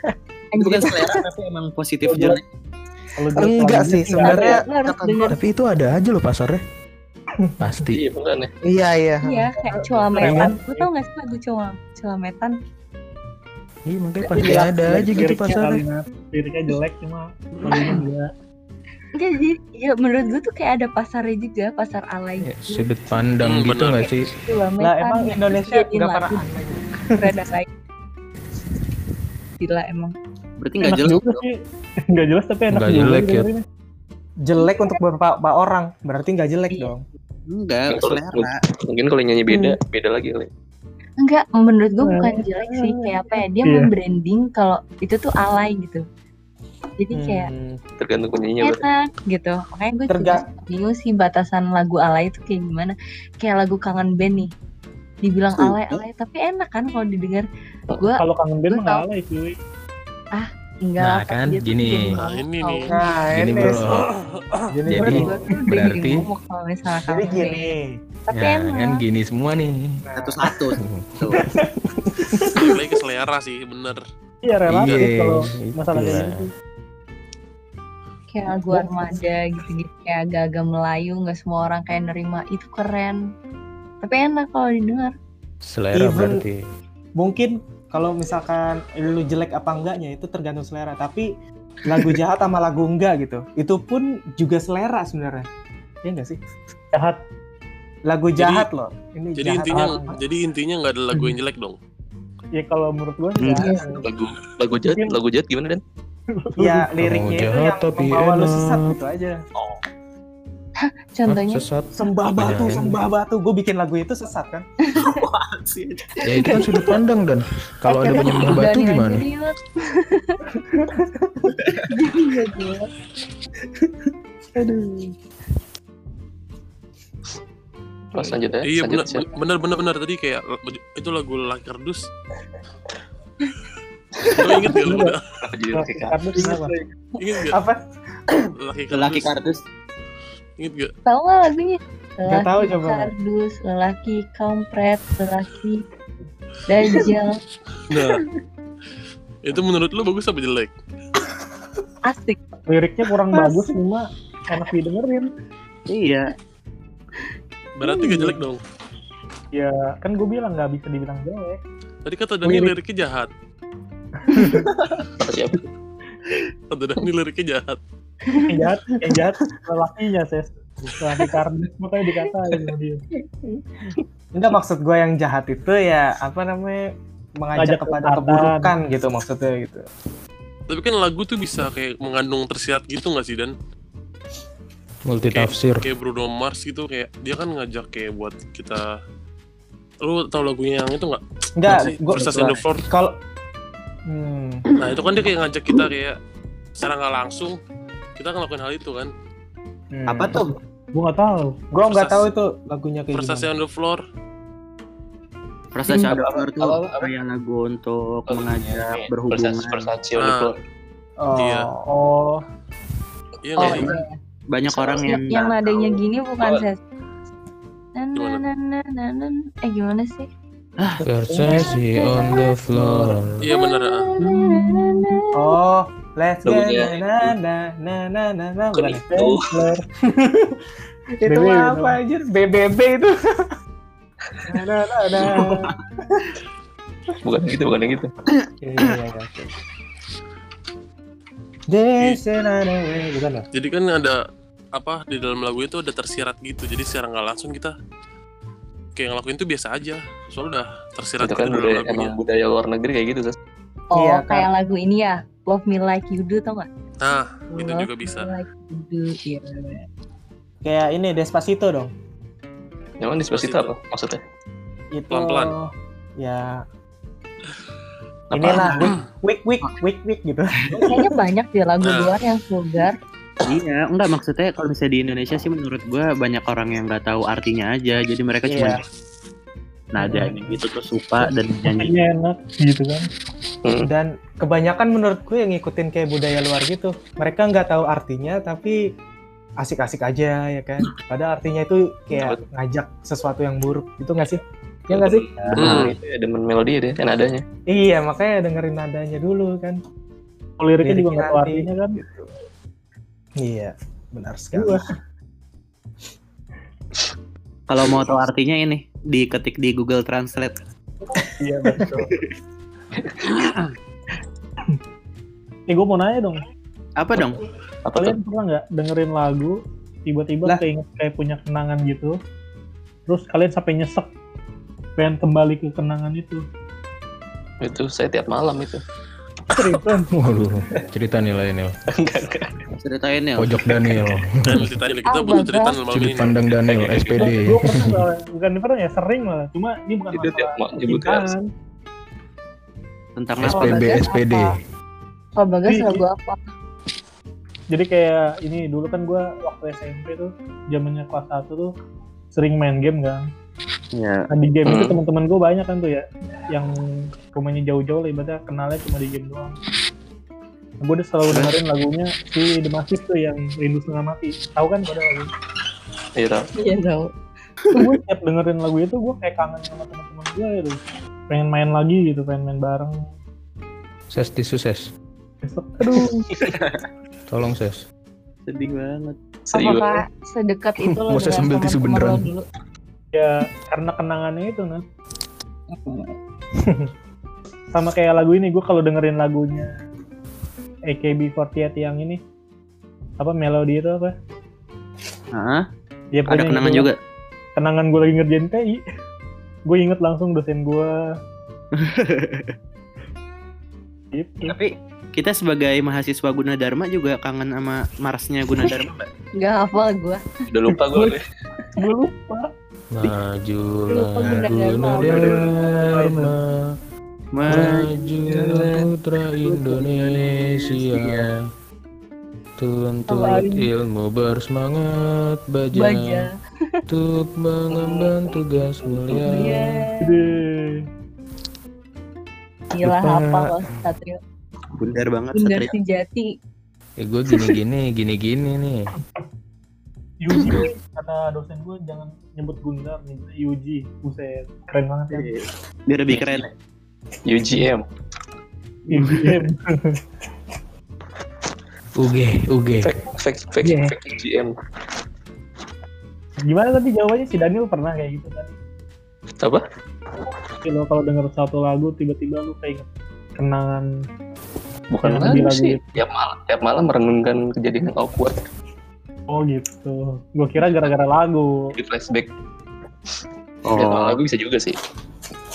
Anjir, Bukan selera tapi emang positif Iya, jelek. Kalau dia Enggak sih sebenarnya Tapi itu ada aja loh pasarnya. Pasti. Iya, bukan ya. Iya iya. iya kayak Culametan lo tau gak sih lagu Cula- Culametan Iya makanya Tapi pasti ada aja gitu pasarnya. Liriknya jelek cuma lagunya enggak. enggak jadi ya menurut gue tuh kayak ada pasarnya juga pasar alay Ya, gitu sudut pandang Hmm, gitu nggak sih? Culametan Lah emang Indonesia enggak pernah keren alay gila emang Berarti nggak jelas. juga sih. Enggak jelas tapi enak Nggak juga. jelek ya. Jelek untuk beberapa orang, berarti nggak jelek Iya. dong. Enggak, selera. Mungkin kalau nyanyi beda, beda lagi kali. enggak menurut gue bukan jelek sih kayak apa ya dia Iya. membranding kalau itu tuh alay gitu jadi kayak Hmm. Tergantung penyanyinya berarti. enak gitu makanya gue juga Terga- bingung sih batasan lagu alay itu kayak gimana kayak lagu kangen band nih dibilang Hmm. alay alay tapi enak kan kalau didengar gue Kalau kangen band nggak alay cuy. enggak Nah, kan, dia tuh gini. Nah, ini nih. Nah, Gini ini bro. jadi, Jadi, berarti- ngomong kalau misalnya kangen jadi band gini. tapi Nah, enak kan gini semua nih. Satu-satu. Tuh. Balik lagi ke selera sih, bener. Iya relatif Iya, kalau itu masalah kayak lah. gitu. Kayak lagu armada gitu-gitu kayak agak-agak Melayu nggak semua orang kayak nerima itu keren tapi enak kalau didengar Selera Even- berarti. Mungkin kalau misalkan lu jelek apa enggaknya itu tergantung selera, tapi lagu jahat sama lagu enggak gitu. Itu pun juga selera sebenarnya. Iya enggak sih? Jahat. Lagu Jadi- jahat loh. Ini Jadi jahat intinya apa? jadi intinya nggak ada lagu yang jelek dong. Ya kalau menurut gua Hmm. jahat. Lagu lagu jahat, Mungkin- lagu jahat gimana dan? Ya liriknya itu yang tapi membawa lu sesat gitu aja. contohnya Sesat. Sembah batu, sembah batu. Gue bikin lagu itu sesat kan? Ya itu kan sudut pandang dan kalau ada penyembah batu Daniel gimana? Iya. Aduh. Pas lanjut ya. Iya bener bener bener tadi kayak itu lagu laki kardus. Lo inget gak lu udah? Kenapa jadi Nah, laki kardus? kenapa? Inget gak? Apa? Laki Lelaki kardus. kardus. Inget gak? Tahu nggak lagunya? Nggak tahu, coba. Kardus, lelaki kampret, lelaki dajjal, Nah. itu menurut lu bagus apa jelek? asik. Liriknya kurang bagus cuma enak didengerin. Iya. Berarti gak jelek dong. Ya kan gue bilang nggak bisa dibilang jelek. Tadi kata Dani Lirik. liriknya jahat. Kata siapa? Kata Dani liriknya jahat. Yang jahat, yang jahat lelakinya ses. Lelaki kardus makanya dikatain sama dia. Enggak maksud gue yang jahat itu ya apa namanya mengajak Ngajak kepada keburukan gitu maksudnya gitu. Tapi kan lagu tuh bisa kayak mengandung tersirat gitu gak sih Dan? multi kayak, tafsir kayak Bruno Mars gitu kayak dia kan ngajak kayak buat kita lu tau lagunya yang itu nggak the floor kalau hmm, nah itu kan dia kayak ngajak kita kayak secara nggak langsung kita ngelakuin hal itu kan hmm. Apa tuh? Gue nggak tahu. Gua nggak tahu itu lagunya kayak gimana. on the floor Hmm. Shadow Apa- Floor tuh apa- apa? kayak lagu untuk Oh, mengajak iya. berhubungan. Versace on the Ah. floor. Oh, Iya. Oh, iya Oh iya. Banyak orang yang Yang, nadanya gini bukan Oh. ses. Eh gimana sih? Versace on the floor iya bener ah. oh, let's get Lagunya na na na na na na Bukan itu. itu apa anjir? BBB itu. Na, na, na. Bukan gitu, bukan yang gitu. Iya, iya, iya, ya? jadi kan ada apa di dalam lagu itu ada tersirat gitu jadi secara nggak langsung kita kayak ngelakuin itu biasa aja soalnya udah tersirat Itu kan budaya, lagunya emang budaya luar negeri kayak gitu. Sas. Oh Iya, kayak lagu ini ya. Love Me Like You Do tau gak? nah itu Love juga bisa Like You Do. Iya. Kayak ini Despacito dong. Emang Despacito apa maksudnya? Itu Pelan-pelan. Ya, Apa? inilah week week week week gitu. Kayaknya banyak deh lagu Nah. luar yang vulgar. Iya, enggak maksudnya kalau misalnya di Indonesia sih menurut gua banyak orang yang nggak tahu artinya aja. Jadi mereka Iya. cuma nada gitu terus suka dan nyanyi. enak gitu kan. Hmm. Dan kebanyakan menurut gue yang ngikutin kayak budaya luar gitu. Mereka nggak tahu artinya tapi asik-asik aja ya kan. Padahal artinya itu kayak ngajak sesuatu yang buruk. Itu nggak sih? Ya nggak sih? Hmm. itu ya, demen melodi deh, kan adanya. Iya, makanya dengerin nadanya dulu kan. Liriknya juga nggak tahu artinya kan. Iya, benar sekali. Iya. Kalau mau tahu artinya ini diketik di Google Translate. Iya betul. eh gue mau nanya dong, Apa dong? Apa tuh? kalian pernah nggak dengerin lagu tiba-tiba Lah. keinget kayak punya kenangan gitu, terus kalian sampai nyesek pengen kembali ke kenangan itu? Itu saya tiap malam itu. Seriusan? waduh cerita nilai Nil Enggak, enggak. Ceritain ya. pojok Daniel dan ceritanya kita butuh cerita malam sudut ini pandang Daniel SPD bukan pernah ya sering malah, cuma ini bukan masalah ma- nyebut percintaan. Tentang Oh, SPD. SPD Bagas? Oh lagu apa? Jadi kayak ini dulu kan gue waktu SMP tuh zamannya kelas 1 tuh sering main game kan. Ya. Nah, di game itu Hmm. teman-teman gue banyak kan tuh ya yang rumahnya jauh-jauh lah ibaratnya kenalnya cuma di game doang. Nah, gue udah selalu dengerin lagunya si The Massive tuh yang Rindu Setengah Mati. Tahu kan pada lagu? Iya tau. Iya tahu. Tuh gue tiap dengerin lagu itu gue kayak kangen sama teman-teman gue gitu. Pengen main lagi gitu, pengen main bareng. ses tisu ses Besok, aduh, tolong ses Sedih banget. Serius. Apakah sedekat itu lo Mau saya dengan sambil tisu beneran? dulu? ya karena kenangannya itu nah. Sama kayak lagu ini, gue kalau dengerin lagunya AKB48 yang ini, apa melodi itu apa? Hah? Ya, Ada pokoknya kenangan gitu. juga. Kenangan gue lagi ngerjain TI. gue inget langsung dosen gue. gitu. Tapi kita sebagai mahasiswa Gunadarma juga kangen sama Marsnya Gunadarma nggak? Gak hafal gue. Udah lupa gue. Gue lupa. majulah Gunadarma. Majulah putra Indonesia Tuntut ilmu bersemangat baja, Baja. Untuk mengemban tugas mulia Iya. Gila Lupa. hafal lo Satrio. Bundar banget Bundar Satria. sejati. Ya gue gini-gini, gini-gini nih Yuji kata dosen gue jangan nyebut Gundar nih Yuji buset keren banget ya Biar lebih keren. UGM. UGM UG, UG Fake, fake, fake, fake UGM. gimana tadi jawabannya si Daniel pernah kayak gitu tadi Apa? Lo kalau denger satu lagu tiba-tiba lu kayak kenangan Bukan lagu sih. itu. Tiap malam, tiap malam merenungkan kejadian yang awkward oh gitu gue kira gara-gara lagu di flashback. Oh, Ya, lagu bisa juga sih.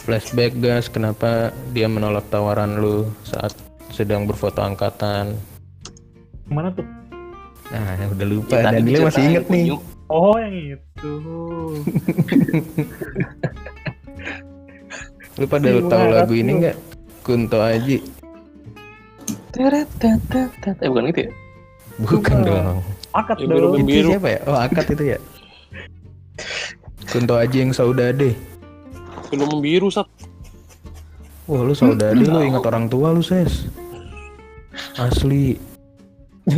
Flashback gas, kenapa dia menolak tawaran lu saat sedang berfoto angkatan mana tuh Nah, udah lupa. Ya, tadi Daniel masih inget nih. Kunyuk. Oh yang itu. Lu pada Ih, tahu lagu ini nggak? Kunto Aji. Eh bukan gitu ya? Bukan dong. Akad dong. Itu Biru. siapa ya? Oh, Akad itu ya. Kunto Aji yang saudade. Film membiru sat. Wah, lu saudade lu ingat orang tua lu, Ses. Asli.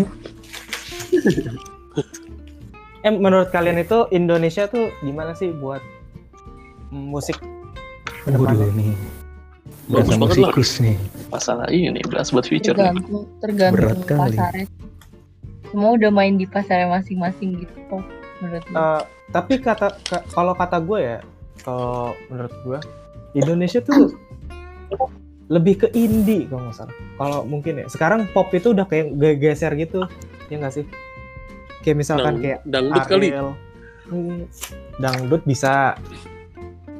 Eh menurut kalian itu Indonesia tuh gimana sih buat musik Waduh nih. Bagus banget lah. nih. Masalah ini nih, belas buat future nih. tergantung tergantung Berat kali. pasarnya semua udah main di pasarnya masing-masing gitu kok menurut. Eh, tapi kata ka- kalau kata gue ya kalau menurut gue Indonesia tuh lebih ke indie kalau nggak salah. Kalau mungkin ya. Sekarang pop itu udah kayak ge- geser gitu. Ya nggak sih? Kayak misalkan Dang- kayak dangdut kali. Ariel. Hmm, dangdut bisa.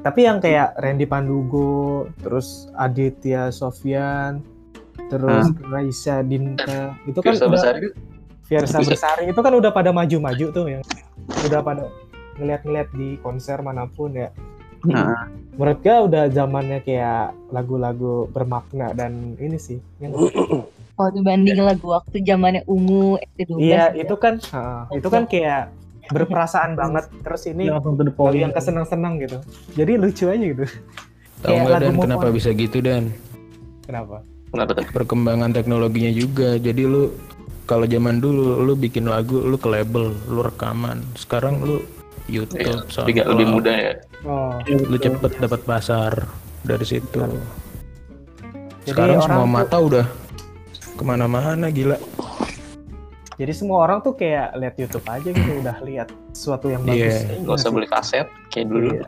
Tapi yang kayak Randy Pandugo terus Aditya Sofyan terus Raisa Dinta itu kan Fiersa udah Besari. Itu Fiersa. Bersari itu kan udah pada maju-maju tuh yang udah pada ngeliat-ngeliat di konser mana pun ya Nah, menurut gue udah zamannya kayak lagu-lagu bermakna dan ini sih yang kalau dibanding lagu waktu zamannya ungu 12 iya gitu. itu kan ha, itu kan kayak berperasaan banget terus ini Langsung to the lagu point. yang kesenang-senang gitu jadi lucu aja gitu Tahu Kayak nggak lagu dan kenapa On. bisa gitu dan kenapa Kenapa tuh? perkembangan teknologinya juga. Jadi lu kalau zaman dulu lu bikin lagu lu ke label, lu rekaman. Sekarang lu Iya, YouTube, lebih, nggak- lebih SoundCloud. mudah ya. oh Lu cepet dapat pasar dari situ. Jadi Sekarang semua tuh- mata udah ke mana-mana gila. jadi semua orang tuh kayak lihat YouTube aja gitu udah lihat sesuatu yang bagus Iya. Eh, Nggak usah beli kaset kayak dulu. Iya.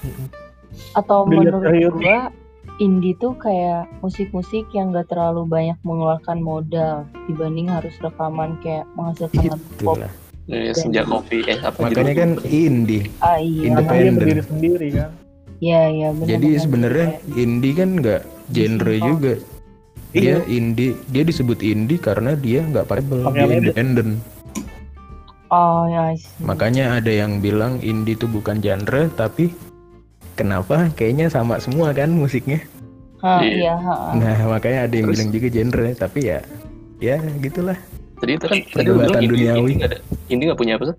Mm-mm. atau Dilihat menurut gua indie tuh kayak musik-musik yang gak terlalu banyak mengeluarkan modal dibanding harus rekaman kayak menghasilkan lagu pop. Ya, senja kopi eh apa Makanya kan indie. Ah iya, Independen. berdiri sendiri kan. iya iya benar. Jadi benar. sebenarnya indie kan nggak genre Simpel. juga. Iya. Dia indie, dia disebut indie karena dia nggak pakai label, dia independen. Oh ya. Makanya ada yang bilang indie itu bukan genre, tapi kenapa? Kayaknya sama semua kan musiknya. Ha, Iya. iya, ha, ha. Nah makanya ada yang Terus? bilang juga genre, tapi ya, ya gitulah Tadi itu kan tadi lu bilang duniawi. indie nggak ada. Indie nggak punya apa sih?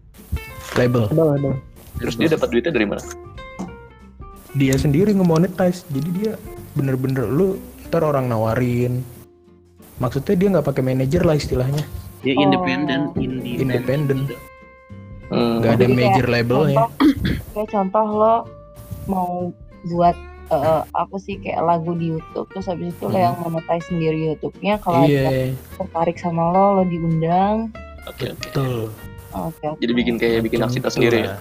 label. Ada ada. Terus dia dapat duitnya dari mana? Dia sendiri ngemonetize, jadi dia bener-bener lu ntar orang nawarin. Maksudnya dia nggak pakai manajer lah istilahnya, ya Oh. independen, indie independen, Hmm. nggak ada Jadi major labelnya. Kayak contoh lo mau buat eh, apa sih kayak lagu di YouTube terus habis itu lo Hmm. yang monetize sendiri YouTube-nya kalau ada Iya, tertarik sama lo lo diundang Oke oke. betul. oke oke. Jadi bikin kayak bikin aksi sendiri ya.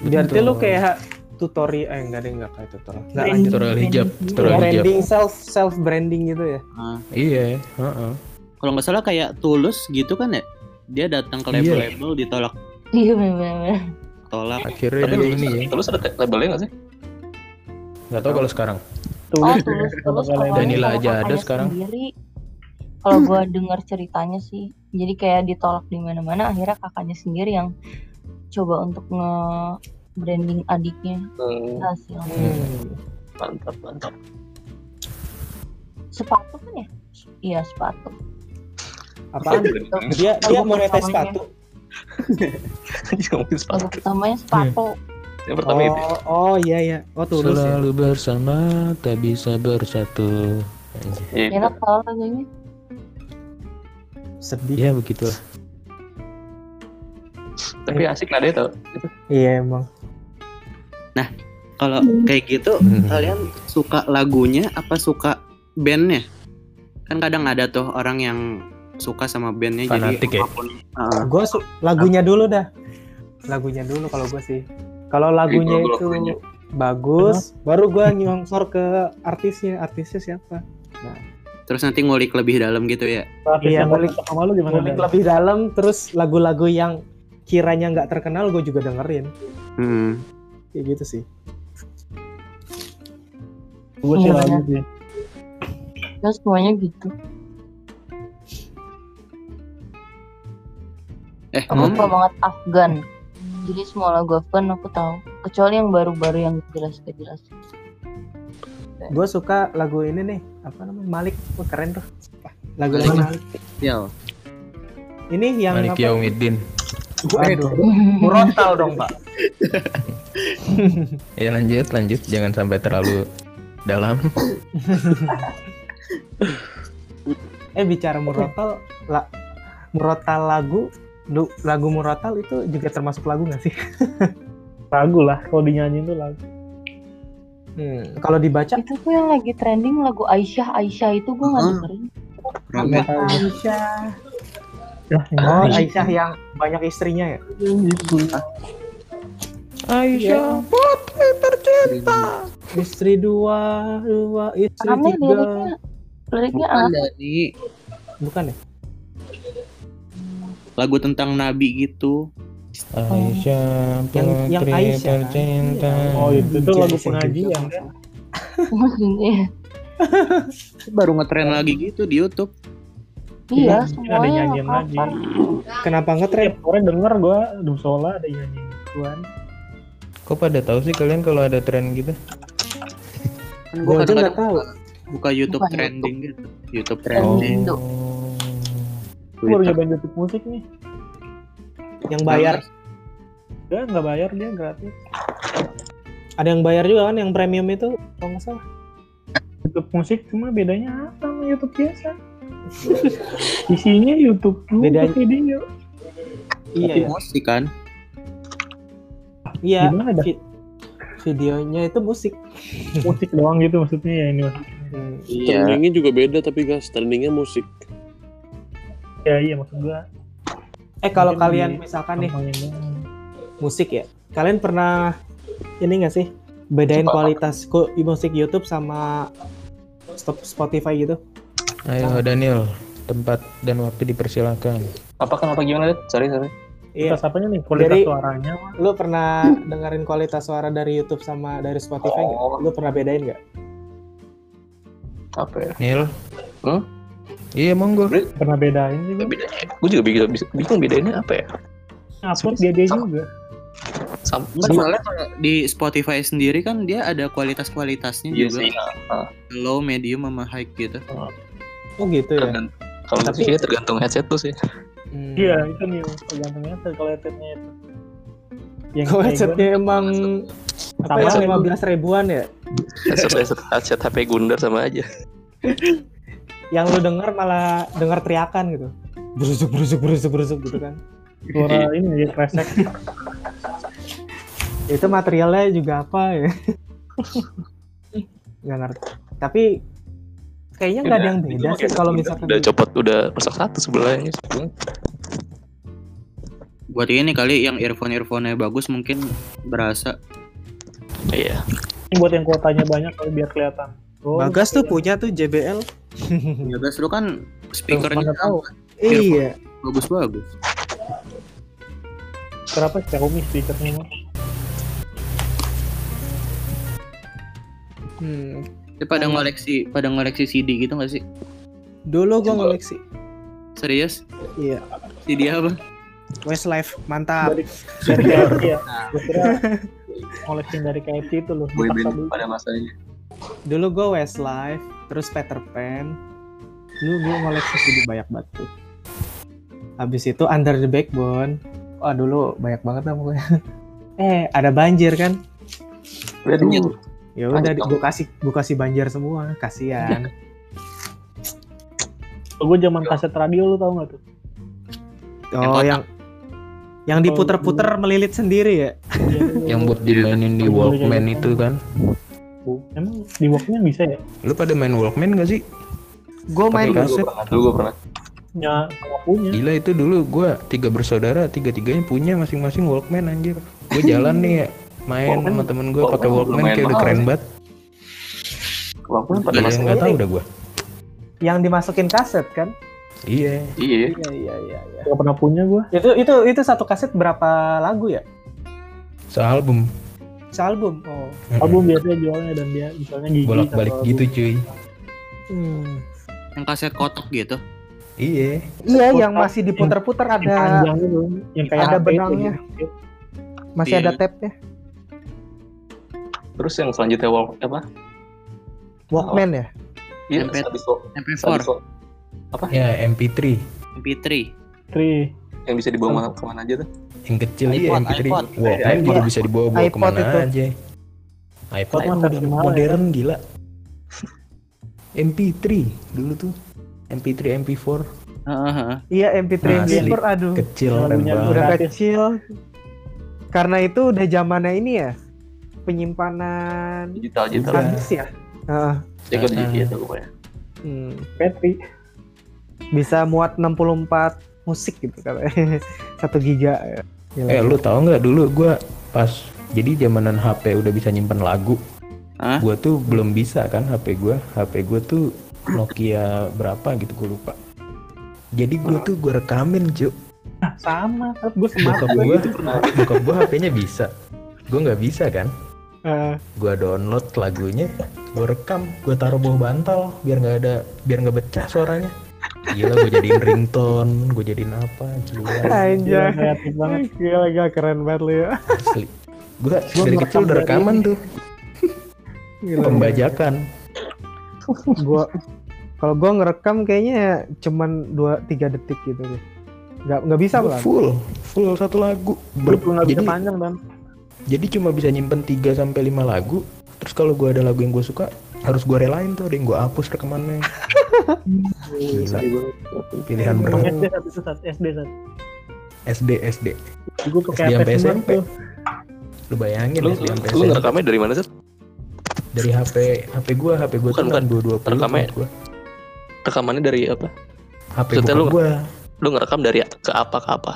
berarti lu kayak tutorial eh enggak deh enggak kayak tutorial enggak Branding- lanjut Tutorial hijab, branding tutorial ya. hijab. branding self self branding gitu ya Ah, Iya, heeh. kalau nggak salah kayak tulus gitu kan ya dia datang ke Iya. label-label ditolak iya benar-benar tolak Akhirnya Tapi ini ya, Terus ada labelnya nggak sih? Nggak tahu kalau sekarang. oh Tulus. tulus tulus Bakal awalnya Danila aja ada sekarang. sendiri kalau gua dengar ceritanya sih jadi kayak ditolak di mana-mana akhirnya kakaknya sendiri yang coba untuk nge branding adiknya Hmm, hasil hmm. mantap mantap. sepatu kan ya iya sepatu apaan dia dia mau netes sepatu Dia ngomongin sepatu. pertamanya sepatu Yang pertama itu. oh oh iya iya oh tulus ya Selalu bersama, tak bisa bersatu. Ya, itu. enak kalau lagunya sedih Ya begitulah. Tapi asik nadanya tau. Itu. iya emang kalau kayak gitu Hmm. kalian suka lagunya apa suka bandnya kan kadang ada tuh orang yang suka sama bandnya Fanatik jadi ya? apa pun Ah, gue lagunya dulu dah lagunya dulu kalau gue sih kalau lagunya itu lagunya. bagus baru gue nyongsor ke artisnya artisnya siapa terus nanti ngulik lebih dalam gitu ya Artis Iya, ngulik- sama lu gimana? ngulik lebih dalam terus lagu-lagu yang kiranya nggak terkenal gue juga dengerin hmm. kayak gitu sih Gue sih lagu sih. terus semuanya gitu Eh, Aku ngomong banget Afgan. Jadi semua lagu Afgan aku tahu. Kecuali yang baru-baru yang jelas gak jelas. Gue suka lagu ini nih, apa namanya? Malik. Wah, keren tuh. Lagu-lagu Malik. Malik. ya. Ini yang Malik apa? Yaumiddin. Waduh. Murotal dong, Pak. Ya lanjut, lanjut. Jangan sampai terlalu dalam. Eh bicara murotal, la, murotal lagu, lu, lagu murotal itu juga termasuk lagu nggak sih? Lagu lah, kalau dinyanyiin tuh lagu. Hmm, kalau dibaca Itu tuh yang lagi trending lagu Aisyah Aisyah itu gue nggak dengerin. Aisyah. Ya, Oh, yang Aisyah yang banyak istrinya ya? Aisyah, putri tercinta. Istri dua, dua, istri Rame tiga. liriknya. Liriknya Bukan apa? dari Bukan ya? Lagu tentang nabi gitu. Aisyah, Yang- yang putri Aisyah, kan? tercinta. Oh itu tuh lagu pengajian kan? Iya. Baru ngetren lagi gitu di YouTube. Iya, Mungkin ada semuanya nyanyian lagi. Kenapa ngetren? Sore denger gue Dusola ada nyanyiin gituan. Kok pada tahu sih kalian kalau ada tren gitu? Kan Gua gua aja nggak tahu. buka, YouTube Bukan trending gitu. YouTube Oh. trending. Indo. Gue baru nyobain YouTube musik nih. Yang bayar. Dia nggak bayar dia gratis. Ada yang bayar juga kan, yang premium itu kalau nggak salah. YouTube musik cuma bedanya apa sama YouTube biasa? Isinya YouTube juga Bedanya- video. Iya, Tapi ya. musik kan. iya. Gimana dah? vi- videonya itu musik. Musik doang gitu maksudnya ya ini maksudnya. Hmm. Iya. Trendingnya juga beda tapi guys, trendingnya musik. Ya iya maksud gua. Eh kalau kalian di- misalkan nih musik ya, kalian pernah ini nggak sih bedain Apa? kualitas ku- musik YouTube sama stop Spotify gitu? Ayo Daniel, tempat dan waktu dipersilakan. Apa kenapa gimana deh? Sorry sorry. Iya. Kualitas apanya nih? Kualitas Jadi- suaranya. Lu pernah dengerin kualitas suara dari YouTube sama dari Spotify nggak? Oh. Lu pernah bedain nggak? Apa ya? Nil? Hmm? Iya monggo. Pernah bedain sih gua. Bedanya. Gue juga bingung, bingung bedainnya apa ya? Upload dia dia Sama. juga. Sam, Enggak, soalnya kalau di Spotify sendiri kan dia ada kualitas-kualitasnya Iya juga. sih. Nah, Low, medium, sama high gitu. Oh gitu ya. tergant- kalau Tapi- tapi tergantung headset tuh sih. Hmm. Iya itu nih tergantung headset kalau headsetnya itu. Yang Kalau headsetnya emang apa ya Sama. lima belas ribuan ya? Headset headset, headset HP Gundar sama aja. Yang lu denger malah denger teriakan gitu. Berusuk berusuk berusuk berusuk gitu kan. suara ini ya kresek. Itu materialnya juga apa ya? Gak ngerti. Tapi kayaknya nggak ada yang beda sih kalau misalkan udah copot udah rusak satu sebelahnya. Buat ini kali yang earphone-earphone-nya bagus mungkin berasa. Iya. Ini buat yang kuotanya banyak kali biar kelihatan. Oh, Bagas tuh punya tuh JBL. Ya guys, lu kan speakernya tahu. Iya. bagus-bagus. Kenapa Xiaomi speakernya? Hmm. Tapi pada ngoleksi, pada ngoleksi CD gitu gak sih? Dulu gua ngoleksi. Serius? Iya. CD apa? Westlife mantap. Dari dari KFC ya. Gua kira koleksi dari KFC itu loh. dipaksa dulu. pada masanya. Dulu gua Westlife, terus Peter Pan. Dulu gua ngoleksi CD banyak banget tuh. Habis itu Under the Backbone. Wah dulu banyak banget lah pokoknya. Eh ada banjir kan? Waduh. Ya udah gua kasih gua kasih banjir semua, kasihan. Gue zaman kaset radio lu tau gak tuh? Oh yang yang diputer-puter melilit sendiri ya? Yang buat dimainin di Walkman itu kan. Emang di Walkman bisa ya? Lu pada main Walkman gak sih? Gue main kaset. Dulu gue pernah. Ya, punya. Gila itu dulu gua tiga bersaudara, tiga-tiganya punya masing-masing Walkman anjir. Gue jalan nih ya, main sama temen gue pakai Walkman Walkman kayak udah keren banget. Walaupun pada masa nggak tahu udah gua. yang dimasukin kaset kan? Iya. Iya. Iya iya iya. iya. Gak pernah punya gue. Itu itu itu satu kaset berapa lagu ya? Sealbum. Sealbum. Oh. Album biasanya jualnya dan dia misalnya gigi. Bolak-balik gitu cuy. Hmm. Yang kaset kotak gitu. Iya. Iya, Putar- yang masih diputar-putar Yang ada panjang itu, yang kayak ada HP itu benangnya. gitu. masih Iya. ada tab-nya. Terus yang selanjutnya walk apa? Walkman ya? Iya, MP. Sabiso. MP4, Sabiso. Ya MP3. MP3. Tri. Yang bisa dibawa mana- ke mana aja tuh? Yang kecil iya iPod, MP3. iPod. Walkman iPod. juga bisa dibawa bawa iPod ke mana itu. aja. iPod iPod versi mahal modern gila. MP3 dulu tuh. MP3, MP4 Heeh, heeh. Iya, MP3 Asli. MP4 aduh. kecil. Udah kecil. Karena itu udah zamannya ini ya. Penyimpanan Digital digital. Habis ya. Heeh. Ya gue gitu pokoknya. Hmm. Petri. Bisa muat 64 musik gitu kalau satu giga ya. Gila. Eh lu tau nggak dulu gua pas jadi zamanan HP udah bisa nyimpen lagu. Hah? Gua tuh belum bisa kan HP gua. HP gua tuh Nokia berapa gitu gua lupa. Jadi gua tuh gua rekamin cuy. Ah, sama, gue. Bokap gua, bokap gua HP-nya bisa. Gua nggak bisa kan. Eh, Gua download lagunya, gua rekam, gua taruh bawah bantal biar nggak ada, biar nggak pecah suaranya. Gila gua jadiin ringtone, gua jadiin apa, gila. Gila, kreatif banget. Gila, gila keren banget lu ya. Asli. Gua Gua dari kecil udah dari rekaman tuh, Gila, pembajakan. gua kalau gua ngerekam kayaknya cuman 2 3 detik gitu deh. Nggak nggak bisa Gua lah. full full satu lagu Gue Ber- bisa jadi panjang dan. jadi cuma bisa nyimpen 3 sampai 5 lagu terus kalau gua ada lagu yang gue suka harus gua relain tuh ada yang gua hapus rekamannya gila pilihan berat SD satu satu SD satu. SD SD Gue pakai SD HP sampai SMP. tuh. lu bayangin Lu, SD sampai lu ngerekamnya dari mana sih? dari HP HP gua HP gua Bukan, tuh bukan. 220 Rekamnya- gua Rekamannya dari apa? HP Maksudnya bokap lu- gua Lu ngerekam dari ke apa ke apa?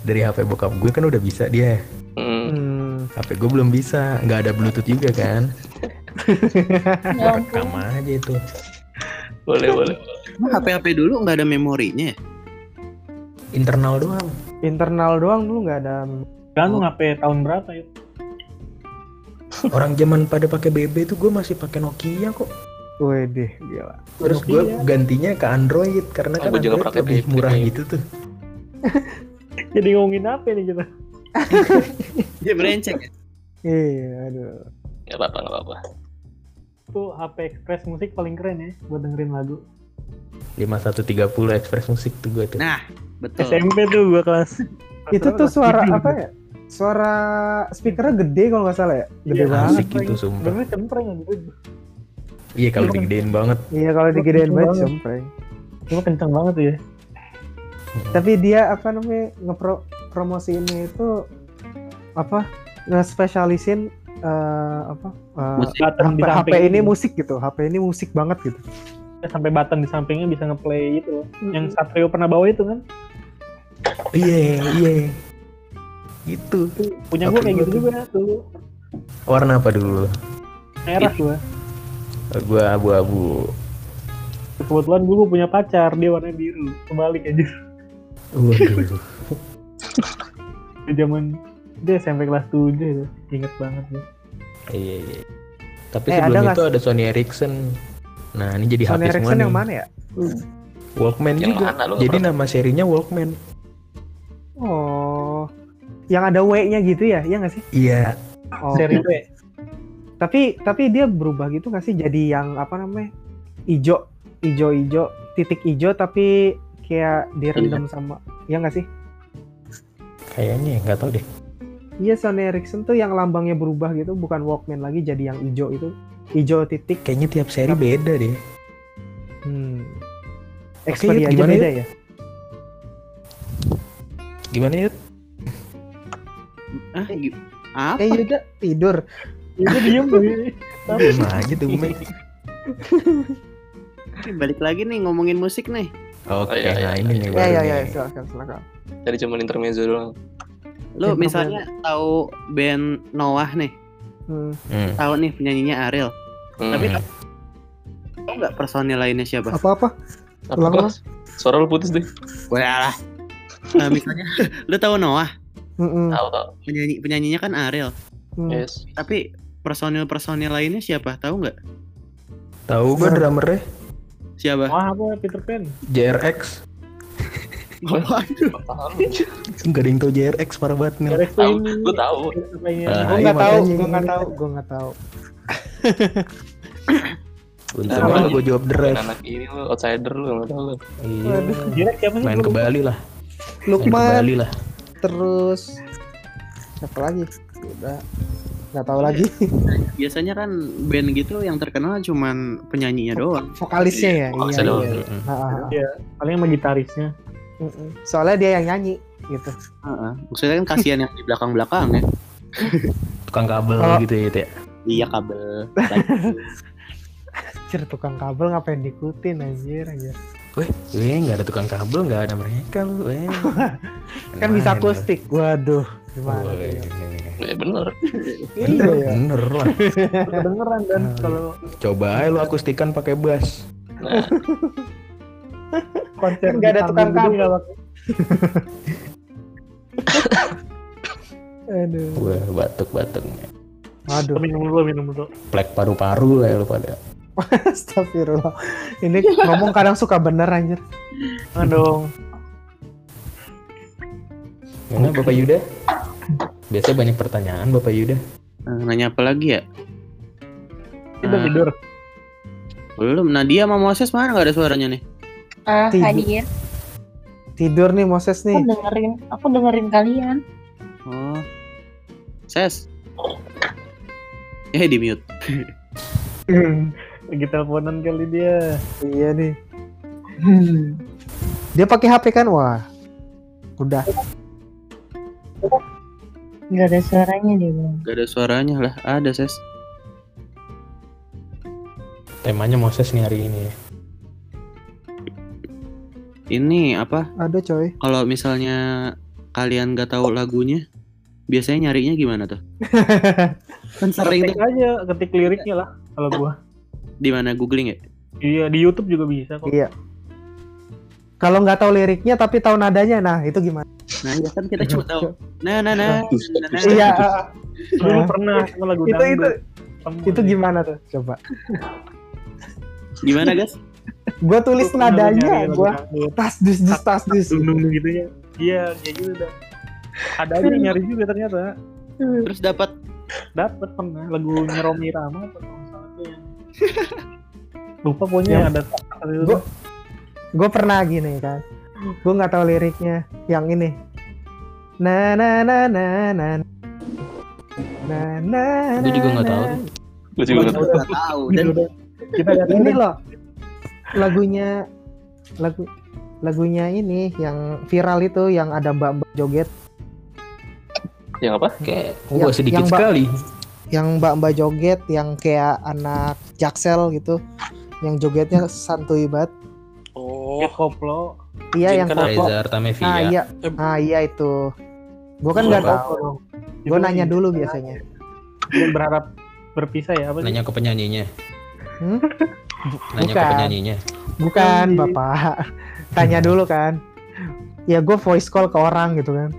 dari HP bokap gue kan udah bisa dia Hmm. Hmm. HP gue belum bisa nggak ada bluetooth juga kan Ya rekam aja itu Boleh boleh. Emang HP-HP dulu nggak ada memorinya ya? internal doang Internal doang dulu nggak ada. Kan HP tahun berapa ya? orang zaman pada pakai BB tuh gue masih pakai Nokia kok Wih deh, gila. Terus gue gantinya ke Android karena Oh, kan juga Android pakai lebih BB. murah gitu tuh. Jadi ngomongin apa nih kita? Dia berenceng ya? Iya, aduh. Gak apa-apa gak apa-apa. Tuh HP Express musik paling keren ya buat dengerin lagu. 5130 Express Musik tuh gue tuh. Nah, betul. SMP tuh gua kelas. Itu tuh suara apa ya? Suara speakernya gede kalau nggak salah ya? Gede Iya, banget. Asik gitu sumpah. Cempreng gitu. Iya kalau digedein banget. Iya kalau digedein banget cempreng. Cuma kenceng banget tuh ya. Tapi dia apa namanya ngepro promosiinnya itu apa? Nge-spesialisin eh, apa? eh, Musik. Button di HP samping ini musik gitu. HP ini musik banget gitu. sampai button di sampingnya bisa ngeplay itu loh. Yang Satrio pernah bawa itu kan. Iya iya. Gitu. Punya gua kayak gitu juga tuh. Warna apa dulu? Merah gua. Gue abu-abu. Kebetulan gua punya pacar, dia warna biru. Kebalik aja. Waduh. Di zaman dia SMP kelas 7 itu. Ingat banget ya. Iya iya. Tapi Eh, ada sebelum nggak itu ada Sony Ericsson. Nah ini jadi Sony HP semua Ericsson nih. yang mana ya? Walkman Yang juga. mana Jadi nggak nama serinya Walkman. Oh. Yang ada W-nya gitu ya? Iya nggak sih? Iya. Oh. Seri B. Tapi tapi dia berubah gitu nggak sih jadi yang apa namanya? Ijo, ijo, ijo, titik ijo tapi kayak direndam sama ya nggak sih? Kayaknya ya, nggak tahu deh. Iya Sony Ericsson tuh yang lambangnya berubah gitu bukan Walkman lagi jadi yang ijo itu ijo titik. Kayaknya tiap seri beda deh. Hmm. Xperia aja gimana, beda ya? Gimana ya? Ah, apa? Eh Yuda tidur. Itu diem. Diem aja tuh Balik lagi nih ngomongin musik nih. Oke, Oh, iya, nah iya, ini iya. nih Ya baru ya nih. ya silakan silakan. Tadi cuma intermezzo doang. Lu Yang misalnya tahu band Noah nih, Hmm. Hmm. tahu nih penyanyinya Ariel. Hmm. Tapi tahu nggak personil lainnya siapa? Apa apa? Apa ulang, kelas? Suara lu putus deh. Wah lah. Nah, misalnya lu tahu Noah, Hmm. Tahu tahu. penyanyi penyanyinya kan Ariel. hmm. Yes. Tapi personil personil lainnya siapa? Tahu nggak? Tahu gue drummernya Siapa? Wah apa Peter Pan? JRX. Waduh. Enggak ada yang tahu JRX parah banget nih. Tuh Tahu, ini. gue tahu. Ah, Gue iya, nggak tahu, gue nggak tahu, gue nggak tahu. Untung aja gue jawab Ref. Anak ini lu outsider lu nggak tahu lu. Iya. Direk siapa sih? Main ke Bali lah. Main ke Lukman, Bali lah. terus siapa lagi? Udah nggak tahu lagi. Biasanya kan band gitu yang terkenal cuman penyanyinya doang. Vokalisnya ya. Vokalisnya Iya, doang. iya. Ah, ah, ah. Iya. Paling sama gitarisnya. Mm-mm. Soalnya dia yang nyanyi gitu. Heeh. Maksudnya kan kasihan yang di belakang-belakang ya. Tukang kabel Kalau- gitu ya, Teh. Iya kabel. Anjir tukang kabel ngapain diikutin anjir anjir. Weh, weh, nggak ada tukang kabel, nggak ada mereka lu, weh. Kan bisa akustik. Waduh, gimana? Weh? Ya bener. Iya ya. Bener lah. Kedengeran dan kalau Coba aja lu akustikan pakai bass. Nah, konser Kan nggak ada tukang gitu nggak Aduh. Wah, batuk-batuknya. Waduh. pakai- Minum dulu, minum dulu. Plek paru-paru lah ya lu pada. Astagfirullah. Ini ngomong kadang suka bener anjir. Aduh. Mana Bapak Yuda? Biasanya banyak pertanyaan Bapak Yuda. Eh, Nanya apa lagi ya? Tidur, Eh, tidur. Belum. Nadia sama Moses mana nggak ada suaranya nih? Ah, Tidur. hadir. Tidur nih Moses Aku nih. dengerin, aku dengerin kalian. Oh. Ses. Eh di mute. Lagi teleponan kali dia. Iya nih. Dia pakai HP kan? Wah. Udah. Gak ada suaranya dia bilang. Gak ada suaranya lah. Ada ses. Temanya Moses nih hari ini. Ini apa? Ada coy. Kalau misalnya kalian gak tahu lagunya, biasanya nyarinya gimana tuh? kan sering Ketik tuh aja, ketik liriknya lah. Kalau gua. di mana googling ya? Iya, di YouTube juga bisa kok. Iya. Kalau nggak tahu liriknya tapi tahu nadanya, nah itu gimana? Nah, ya kan kita cuma tahu. Nah, nah, nah. nah, nah. Iya. Dulu pernah sama lagu itu itu itu gimana tuh? Coba. Gimana, guys? Gua tulis nyari nadanya, dangdut. tas dus dus tas dus. Dung-dung gitu ya. Iya, kayak gitu dah. Ada aja yang nyari juga ternyata. Terus dapat Dapat pernah lagu Romi Rama apa tuh yang lupa pokoknya Yang- ada. Gua- Gue pernah gini kan. Gue nggak tahu liriknya. Yang ini. Na na na na na. Na na. Gue juga nggak tahu. na. gue juga nggak tahu. dan Udah, kita lihat Ini loh. Lagunya lagu lagunya ini yang viral itu yang ada mbak-mbak joget. Yang apa? Kayak Yang- gua sedikit yang Mbak- sekali. yang mbak-mbak joget yang kayak anak jaksel gitu. Yang jogetnya santuy banget. Oh, Kayak koplo. iya yang koplo. Ah iya. Ah iya itu. Gue kan nggak tahu. gue nanya dulu biasanya. Berharap berpisah ya apa sih? Nanya ke penyanyinya. Hmm? Nanya ke Bukan. penyanyinya. bukan bapak tanya dulu kan ya gue voice call ke orang gitu kan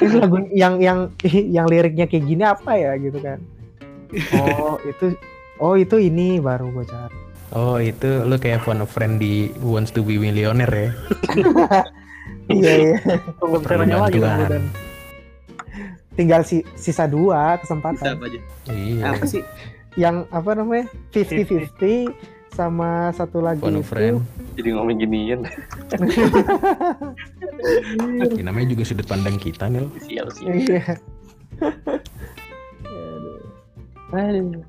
ini lagu yang yang yang liriknya kayak gini apa ya gitu kan oh itu oh itu ini baru gue cari Oh itu lu kayak phone a friend di Wants to be Millionaire ya. iya iya Tunggu lagi dan tinggal si, sisa dua kesempatan apa aja? Iya. Apa sih? yang apa namanya 50-50 sama satu lagi itu friend. Jadi ngomong ginian. Ya, namanya juga sudut pandang kita nih. Sial sih. iya Aduh.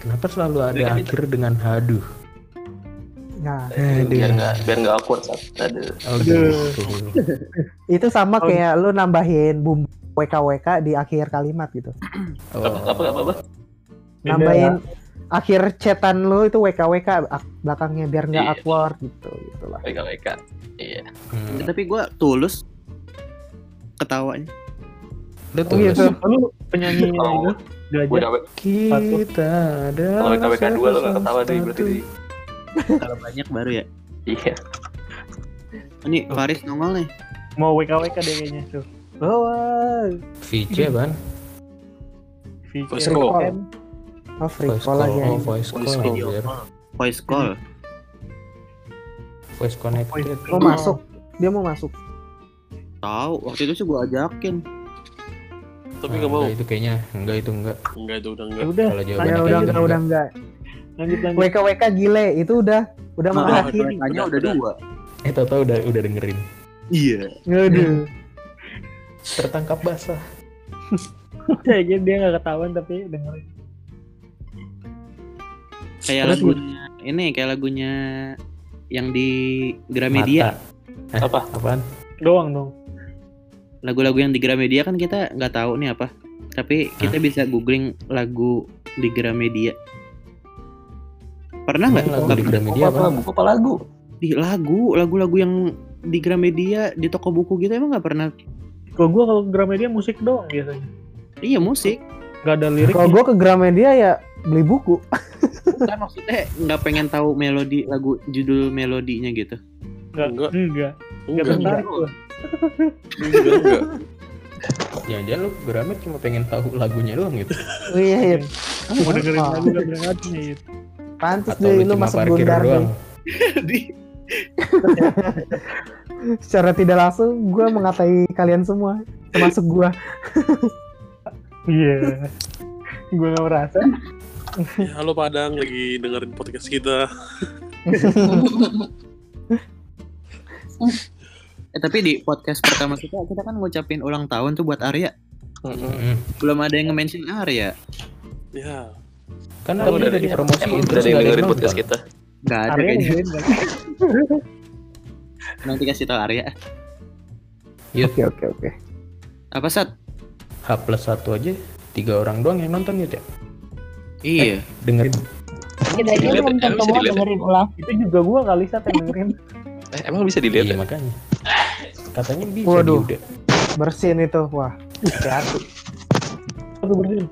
Kenapa selalu ada akhir dengan haduh? nah Biar nggak biar nggak awkward saat ada. Oh gitu. itu sama Oh. kayak lu nambahin bumbu WKWK di akhir kalimat gitu Oh. Apa apa apa? apa? Nambahin akhir chatan lu itu WKWK ak- belakangnya biar nggak Iya. awkward gitu gitulah WK WK. Iya. Hmm. Tapi gua tulus ketawanya. Lu oh tuh gitu Lu penyanyi Oh. itu gajah. dapet kita ada kalau WK WK dua lo nggak ketawa deh berarti. Kalau banyak baru ya. Iya. Ini Faris nongol nih. Mau WKWK deh kayaknya tuh. Oh, VJ ban. VCR. Call. Oh free Voice call call. aja Oh voice Voice call. call. anjir. Voice call. voice connected Mau masuk. Dia mau masuk. Tahu, waktu itu sih gue ajakin. Tapi Ah, nggak mau. enggak, itu kayaknya enggak itu enggak Enggak itu udah Ya enggak. udah, kalau Ya jawabannya udah gitu enggak udah enggak. lanjut lanjut. WK WK gile itu udah udah Nah, mengakhiri. mereka udah Udah, dua. eh tau tau udah udah dengerin Iya. Aduh. tertangkap basah Kayak gitu dia nggak ketahuan tapi dengerin. Kayak Terus lagunya ini kayak lagunya yang di Gramedia. Mata. Eh, Apa? apaan Doang dong. Lagu-lagu yang di Gramedia kan kita nggak tahu nih apa. Tapi kita bisa googling lagu di Gramedia. Pernah nggak? lagu di Gramedia apa apa lagu? Apa lagu? Di lagu, lagu-lagu yang di Gramedia di toko buku gitu emang nggak pernah. Kalau gua kalau Gramedia musik doang biasanya. Iya musik. Gak ada lirik. Kalau gua ke Gramedia ya beli buku. Kan maksudnya nggak pengen tahu melodi lagu judul melodinya gitu. Enggak. Enggak. Enggak. Enggak Enggak. tertarik gua. Enggak, enggak. jangan-jangan lu Gramet cuma pengen tahu lagunya doang gitu Oh, iya iya. Mau dengerin lagu gak dengerin nih. Pantes deh lu masuk parkir Gundar doang deh. Secara tidak langsung gua mengatai kalian semua termasuk gua. Iya. Gua gak merasa. Ya, halo Padang lagi dengerin podcast kita. Eh tapi di podcast pertama kita kita kan ngucapin ulang tahun tuh buat Arya. Mm. Belum ada yang nge-mention Arya. Ya, kan Kan udah udah di promosi Emang terus udah ada yang dengerin nonton. podcast kita. Gak ada Arya kayaknya. Nanti kasih tau Arya. Oke oke oke. Apa Sat? H plus satu aja tiga orang doang yang nonton gitu ya Iya. dengerin Kita aja belum bisa ketemu dilihat. dengerin ulang. Itu juga gua kali saat yang dengerin. Eh, emang bisa dilihat iya ya? makanya katanya bisa Waduh. Yuda. Bersihin itu. Wah. Hati-hati. Aku bersihin.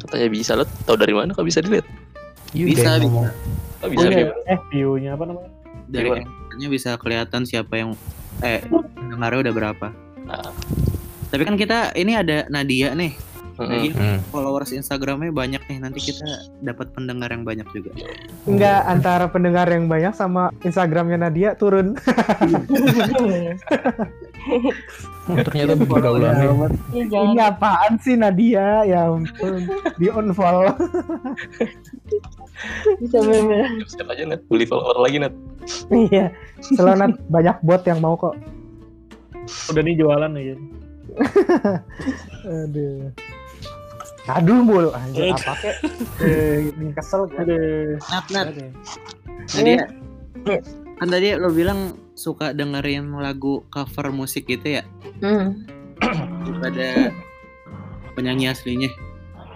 Katanya bisa lo tau dari mana kok bisa dilihat? Yuda Bisa, bisa. ngomong Oh, bisa Iya. dilihat. Eh view-nya apa namanya? Dari Gimana? katanya bisa kelihatan siapa yang eh pendengarnya udah berapa. Ah. Tapi kan kita ini ada Nadia nih. Nadia Hmm. followers Instagramnya banyak nih. Nanti kita dapat pendengar yang banyak juga. Enggak antara pendengar yang banyak sama Instagramnya Nadia turun. Oh, ternyata pergaulannya Iya, Ini apaan sih Nadia? Ya ampun. Di unfollow. Bisa bener. Siap aja net, beli follower lagi net. Iya. Selalu Nat, banyak bot yang mau kok. Udah nih jualan aja. Aduh. Aduh mulu anjir apa kek? Eh, ini kesel gue. Aduh. Nat, Nat. Aduh. Nadia. Kan tadi lo bilang suka dengerin lagu cover musik gitu ya? Hmm. Daripada penyanyi aslinya.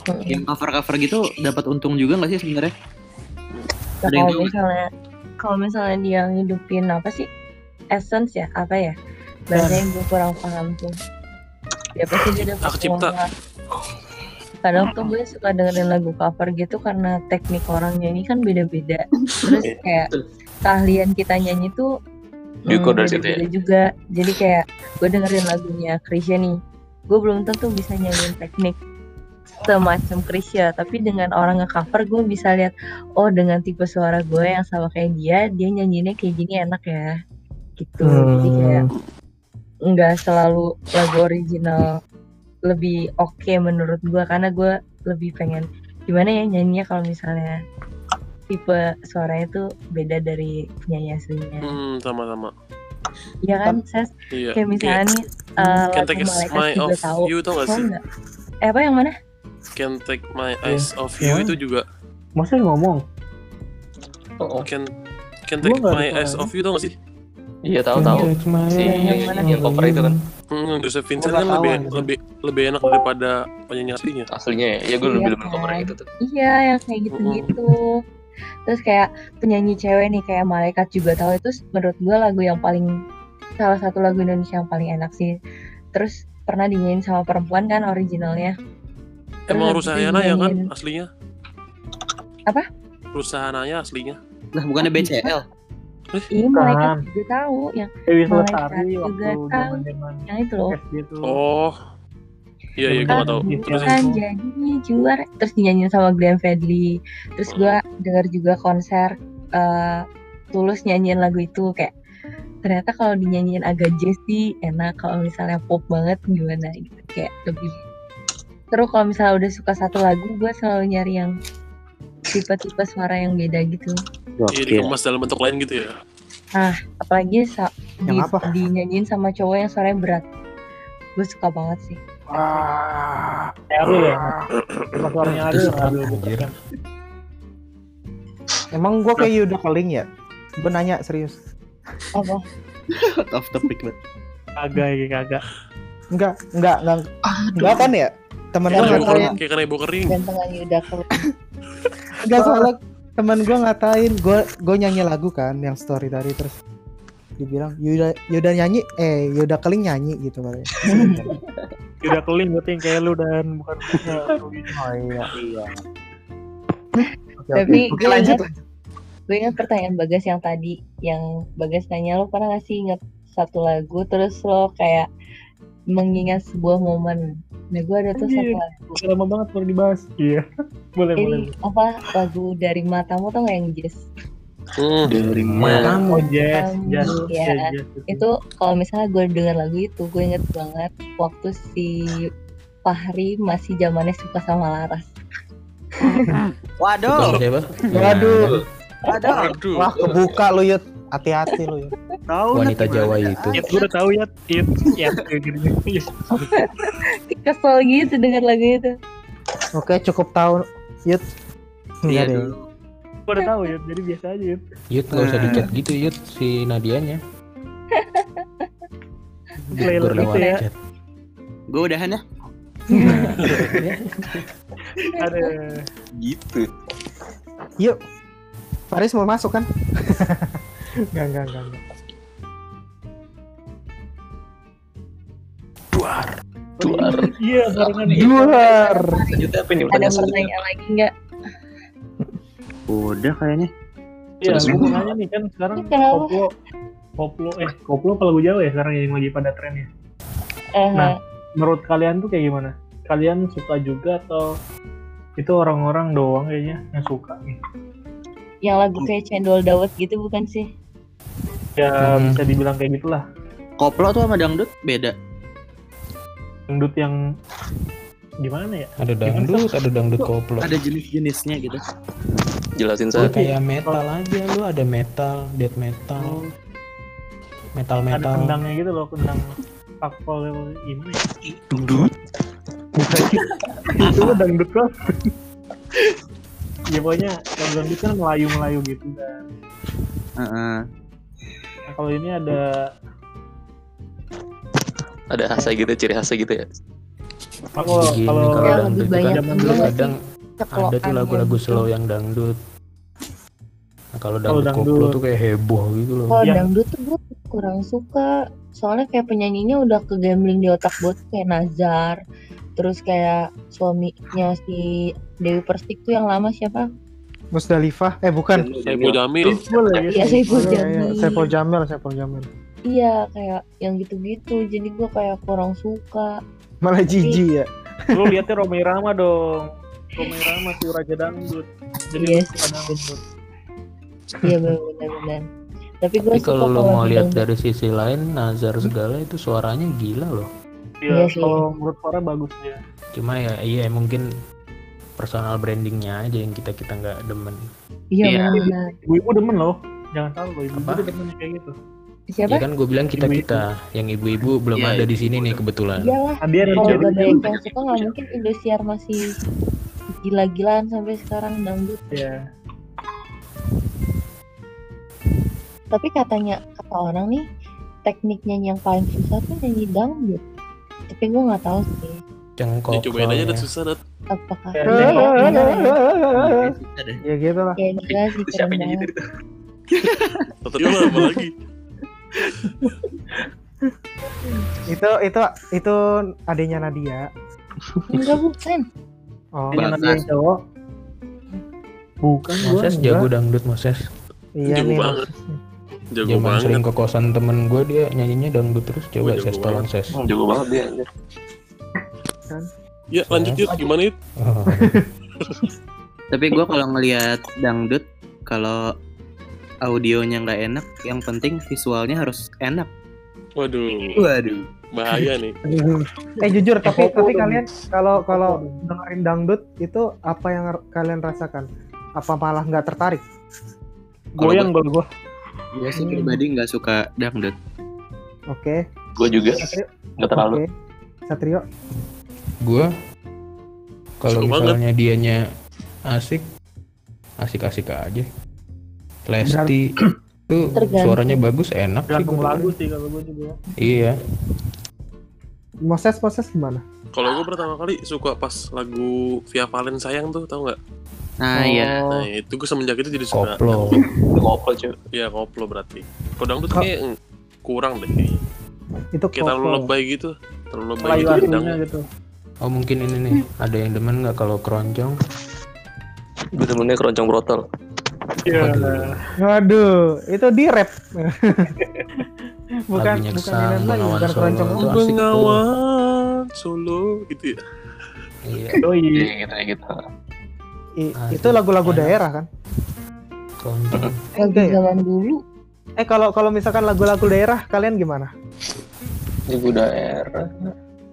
Hmm. Yang cover-cover gitu dapat untung juga nggak sih sebenarnya? Nah, Ada yang kalau misalnya kalau misalnya dia ngidupin apa sih essence ya apa ya bahasanya gue kurang paham tuh ya pasti dia dapat Hak cipta. kadang tuh gue suka dengerin lagu cover gitu karena teknik orang nyanyi kan beda-beda. Terus kayak keahlian kita nyanyi tuh Diukur dari situ ya? beda-beda juga. Jadi kayak gue dengerin lagunya Krisya nih. Gue belum tentu bisa nyanyiin teknik semacam Krisya tapi dengan orang nge-cover gue bisa lihat oh dengan tipe suara gue yang sama kayak dia dia nyanyinya kayak gini enak ya. Gitu. Jadi kayak nggak selalu lagu original lebih oke menurut gue karena gue lebih pengen gimana ya nyanyinya kalau misalnya tipe suaranya tuh beda dari penyanyi aslinya Hmm, sama-sama. Iya kan Ses Iya. kayak misalnya nih uh, Can lagu take smile juga of tahu you tau gak sih? nggak? eh apa yang mana Can take my eyes off you Yang itu juga. Masa ngomong? Oh, oh. Can can take my eyes off you tau gak sih? Iya tahu tahu. Si Yang cover itu kan Hmm, Joseph Vincent kan lebih lebih lebih enak daripada penyanyi aslinya. aslinya ya. Iya gue Iya lebih lebih cover kan? yang itu tuh. iya yang kayak gitu-gitu terus kayak penyanyi cewek nih kayak malaikat juga tahu itu menurut gue lagu yang paling salah satu lagu Indonesia yang paling enak sih terus pernah dinyanyiin sama perempuan kan originalnya Emang Rusahanaya ya kan aslinya? Apa? Rusahanaya aslinya. Lah bukannya BCL? Iya malaikat juga tahu yang Dewi Malaikat Lestari juga waktu tahu. yang itu loh. Oh. Iya iya gue kan gak tau. Iya. Terus kan jadi juara terus dinyanyiin sama Glenn Fredly terus gua denger juga konser eh tulus nyanyiin lagu itu kayak ternyata kalau dinyanyiin agak jazzy enak kalau misalnya pop banget gimana gitu kayak lebih seru kalau misalnya udah suka satu lagu gue selalu nyari yang tipe-tipe suara yang beda gitu Iya dikemas dalam bentuk lain gitu ya. apalagi sa- Yang di- apa? dinyanyiin sama cowok yang suaranya berat gue suka banget sih Ah, Kayak Ariel ya. Pas suaranya Ariel, Ariel Anjir. emang gua kayak Yuda Keling ya? Gue nanya serius. apa off topic banget. Kagak ya kagak. Enggak, enggak, enggak, enggak kan ya? Temen gue Kayak ibu kering, kena ibu kering. gantengan Yuda Keling enggak soalnya temen gue ngatain, gue gue nyanyi lagu kan yang story tadi terus dibilang Yuda Yuda nyanyi, eh Yuda Keling nyanyi gitu katanya. Udah keling berarti yang kayak lu dan bukan. Oh iya. Iya. Oke, Tapi. Oke gue lanjut. ingat, gue ingat pertanyaan Bagas yang tadi, yang Bagas nanya lo pernah gak sih inget satu lagu terus lo kayak mengingat sebuah momen. Nah gue ada tuh satu lagu. Udah lama banget baru dibahas. Iya. boleh boleh. Ini apa lagu dari matamu tuh yang jazz? Hmm. Dari Oh jazz, Um, jazz, iya. jazz, jazz. Itu kalau misalnya gue denger lagu itu, gue inget banget waktu si Fahri masih zamannya suka sama Laras. Waduh, siapa? Waduh, waduh. Aduh. wah kebuka lu Yud. Hati-hati lu Yud. Tahu Wanita lah Jawa itu. It, gue udah tahu ya, ya. Iya. Kesel gitu denger lagu itu. Oke, cukup tahu Yud. Iya dulu. Gue udah tahu ya, jadi biasa aja ya. Yud nggak usah Nah. dicat gitu Yud si Nadianya. Lewat gitu ya. Gue udahan ya. Ada. gitu. Yuk. Faris mau masuk kan? Enggak, enggak, enggak. enggak. Duar. Iya, barengan nih. Duar. Selanjutnya apa nih Ada pertanyaan lagi nggak? Udah kayaknya. Iya, nanya nih kan sekarang koplo, koplo, eh koplo apa lagu Jawa ya sekarang yang lagi pada trennya. Eh, Nah. Menurut kalian tuh kayak gimana? Kalian suka juga atau itu orang-orang doang kayaknya yang suka nih? yang lagu kayak cendol dawet gitu bukan sih? Ya Hmm. bisa dibilang kayak gitulah. Koplo tuh sama dangdut beda. Dangdut yang gimana ya? Ada dangdut, ada dangdut koplo. Ada jenis-jenisnya gitu. Jelasin Oh, saya. kayak metal aja lu ada metal, death metal, metal Ada metal. kendangnya gitu loh, kendang pakpol ini. Dangdut. itu dangdut kok. ya pokoknya kalau dangdut kan melayu-melayu gitu kan. Heeh. Nah, kalau ini ada Ada khasnya gitu, ciri khasnya gitu ya. kalau kalau Ya, dangdut lebih banyak kan zaman juga dulu nggak kadang ada tuh lagu-lagu gitu. slow yang dangdut. Nah, kalau Kalau dangdut koplo dangdut. tuh kayak heboh gitu loh. Kalau Yang- dangdut tuh gue kurang suka. Soalnya kayak penyanyinya udah ke gambling di otak gue kayak Nazar. Terus kayak suaminya si Dewi Persik tuh yang lama siapa? Musdalifah. Eh bukan. Saiful Jamil. Ya, Iya, Saiful iya, iya. Jamil. Saiful Jamil, Saiful Jamil. Iya kayak yang gitu-gitu. Jadi gue kayak kurang suka. Malah jijik ya. Lu lihatnya Romai Rama dong. Romai Rama tuh Raja Dangdut. Jadi Iya lu sih. suka dangdut. Iya benar-benar. Tapi gue Tapi kalau lo mau lihat dari sisi lain, Nazar segala itu suaranya gila loh. Iya, Iya sih. kalau menurut Farah bagus dia. Cuma ya iya mungkin personal brandingnya aja yang kita kita nggak demen. Iya Iya. benar. Ibu-ibu demen loh. Jangan tahu loh, ibu-ibu demen kayak gitu. Siapa? Ya kan gue bilang kita kita, yang ibu-ibu belum Iya, ada di sini nih kebetulan. Iyalah. Adian Kalau jadi gak banyak yang suka nggak mungkin Indosiar masih gila-gilaan sampai sekarang dangdut. ya. Tapi katanya kata orang nih teknik nyanyi yang paling susah tuh nyanyi dangdut. Tapi gue nggak tahu sih Cengkok. Ya, cobain aja dan susah dat. apakah Ya, iya, iya. Ya gitu lah. Kayak gila sih Itu siapa yang gitu? Tetep lah apa lagi. Itu itu itu adanya Nadia. Enggak bukan. Oh, Ini nanti yang cowok. Bukan gua. Moses jago dangdut Moses. iya Jago nih. banget. Jago Zaman banget. sering ke kosan temen gue dia nyanyinya dangdut terus coba ses tolong ses. Jago banget dia. Anjir. Ya lanjut yuk gimana yuk? Oh, Tapi gue kalau ngelihat dangdut, kalau audionya nggak enak, yang penting visualnya harus enak. Waduh, Waduh. bahaya nih. Eh jujur tapi tapi kalian kalau kalau dengerin dangdut itu apa yang kalian rasakan? Apa malah nggak tertarik? Goyang kalau gua. Gue sih pribadi nggak suka dangdut. Oke. Gue juga nggak terlalu. Satrio. Gua kalau Seru banget. misalnya dianya asik, asik-asik aja. Lesti tuh Tergantung. suaranya bagus, enak sih. Gantung gua lagu sih kalau gua juga. Iya. Moses Moses gimana? Kalau gue pertama kali suka pas lagu Via Valen sayang tuh, tau nggak? Nah ya, Oh, Nah itu gue semenjak itu jadi suka. Koplo. Koplo cuy. Ya koplo berarti. Kodang tuh kayak kurang deh kayaknya. itu Kayak terlalu lebay gitu. Terlalu lebay gitu gitu. Oh mungkin ini nih, ada yang demen nggak kalau keroncong? Gue temennya keroncong brotol. Iya. Waduh, itu di rap. bukan Lagunya bukan Gesang, ini lagi, bukan Solo keroncong. tuh. Bengawan Solo gitu ya. Iya. Doi. Iya gitu ya gitu. I- Ah, itu lagu-lagu daerah kan? Keroncong. Lagu Enggak ya? zaman dulu. Eh kalau kalau misalkan lagu-lagu daerah kalian gimana? Lagu daerah.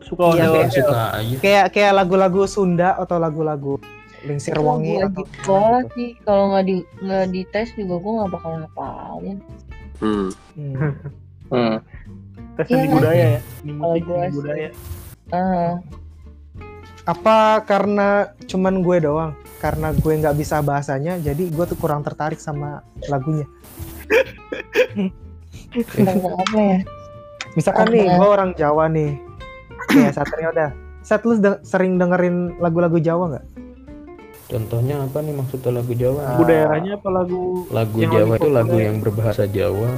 Suka Iya, kayak- Suka aja. Kayak kayak lagu-lagu Sunda atau lagu-lagu Lingsir Wangi atau lagi sekolah sih kalau nggak di nggak di tes juga gue nggak bakal ngapalin. Hmm. Hmm. Hmm. tes Iya seni kan? budaya ya. Musik sih. budaya. Ah, Apa karena cuman gue doang? Karena gue nggak bisa bahasanya, jadi gue tuh kurang tertarik sama lagunya. lagu apa ya? Misalkan nih, Ada. gue orang Jawa nih, kayak Satrio dah. Sat lu de- sering dengerin lagu-lagu Jawa nggak? Contohnya apa nih maksudnya lagu Jawa? Ah. Lagu daerahnya apa lagu Lagu yang Jawa itu lagu yang berbahasa Jawa.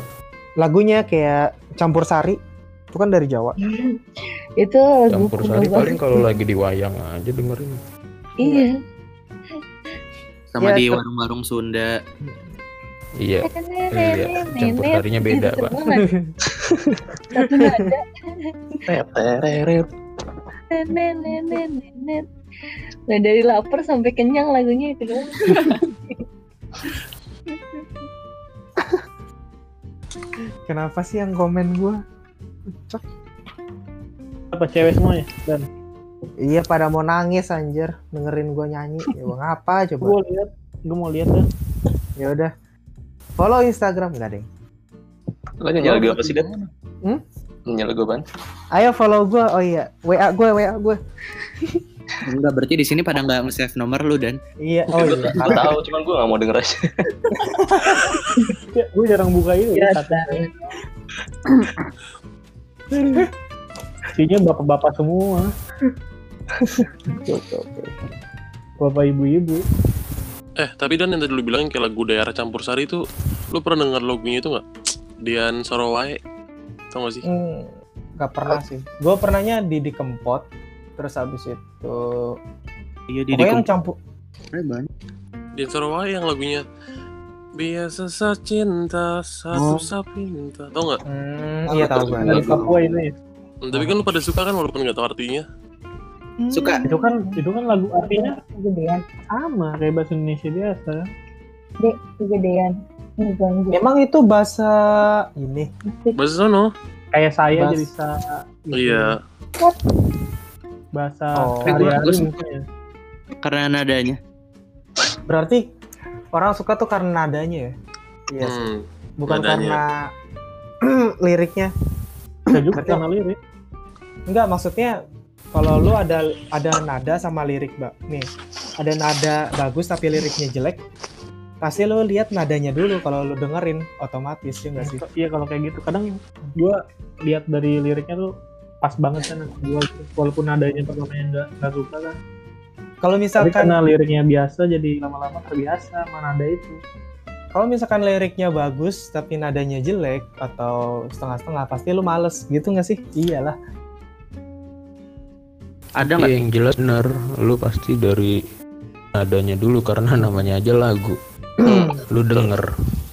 Lagunya kayak campur sari, itu kan dari Jawa. Itu lagu Campur sari banget paling kalau lagi di wayang aja dengerin. Iya. sama Iya, di warung-warung Sunda. Iya. Iya, campur sarinya beda, Pak. Satu nada. Nah dari lapar sampai kenyang lagunya itu doang. Kenapa sih yang komen gue? Cok. apa cewek semuanya? Dan Iya pada mau nangis anjir dengerin gue nyanyi. Ya gua ngapa gue coba? lihat, gue mau lihat dan Ya udah. Follow Instagram enggak deh. Lo nyanyi lagu apa sih, Dan? Hmm? Nyanyi lagu apaan? Ayo follow gue. Oh iya, WA gue, WA gue. Enggak berarti di sini pada nggak nge-save nomor lu dan. Iya, oh iya. Gue tahu, cuman gue gak mau denger aja. ya, gue jarang buka itu Ya, ya. Isinya bapak-bapak semua. Bapak ibu-ibu. Eh, tapi Dan yang tadi lu bilang kayak lagu daerah campur sari itu, lu pernah denger lagunya itu nggak? Dian Sorowae. Tau gak sih? Hmm, gak pernah sih. Gue pernahnya di di Kempot. Terus habis itu Iya di pokoknya yang campur banyak. Dian Sorowae yang lagunya Biasa sa cinta, satu Oh. sa pinta. Tau gak? Hmm, iya tahu gue. Dari Papua ini. Tapi kan lu pada suka kan walaupun gak tahu artinya. Suka. Itu kan itu kan lagu artinya Kegedean. sama kayak bahasa Indonesia biasa. Dek, kegedean. Emang itu bahasa ini. Bahasa sono. Kayak saya Bas- jadi sa. gitu. Iya. Bahasa Oh. sehari-hari ya. Karena nadanya. Berarti orang suka tuh karena nadanya ya. Iya sih. Hmm. Bukan nadanya. karena liriknya. Bisa juga karena lirik. Enggak, maksudnya kalau lu ada ada nada sama lirik, Mbak. Nih, ada nada bagus tapi liriknya jelek. Pasti lu lihat nadanya dulu kalau lu dengerin otomatis ya enggak sih? Iya kalau kayak gitu. Kadang gua lihat dari liriknya tuh pas banget kan gua walaupun nadanya pertamanya nggak nggak suka kan. Kalau Tapi misalkan karena liriknya biasa jadi lama-lama terbiasa sama nada itu. kalau misalkan liriknya bagus tapi nadanya jelek atau setengah-setengah pasti lu males gitu nggak sih? Iyalah. Ada Iya, nggak? yang jelas bener, lu pasti dari nadanya dulu karena namanya aja lagu. lu denger,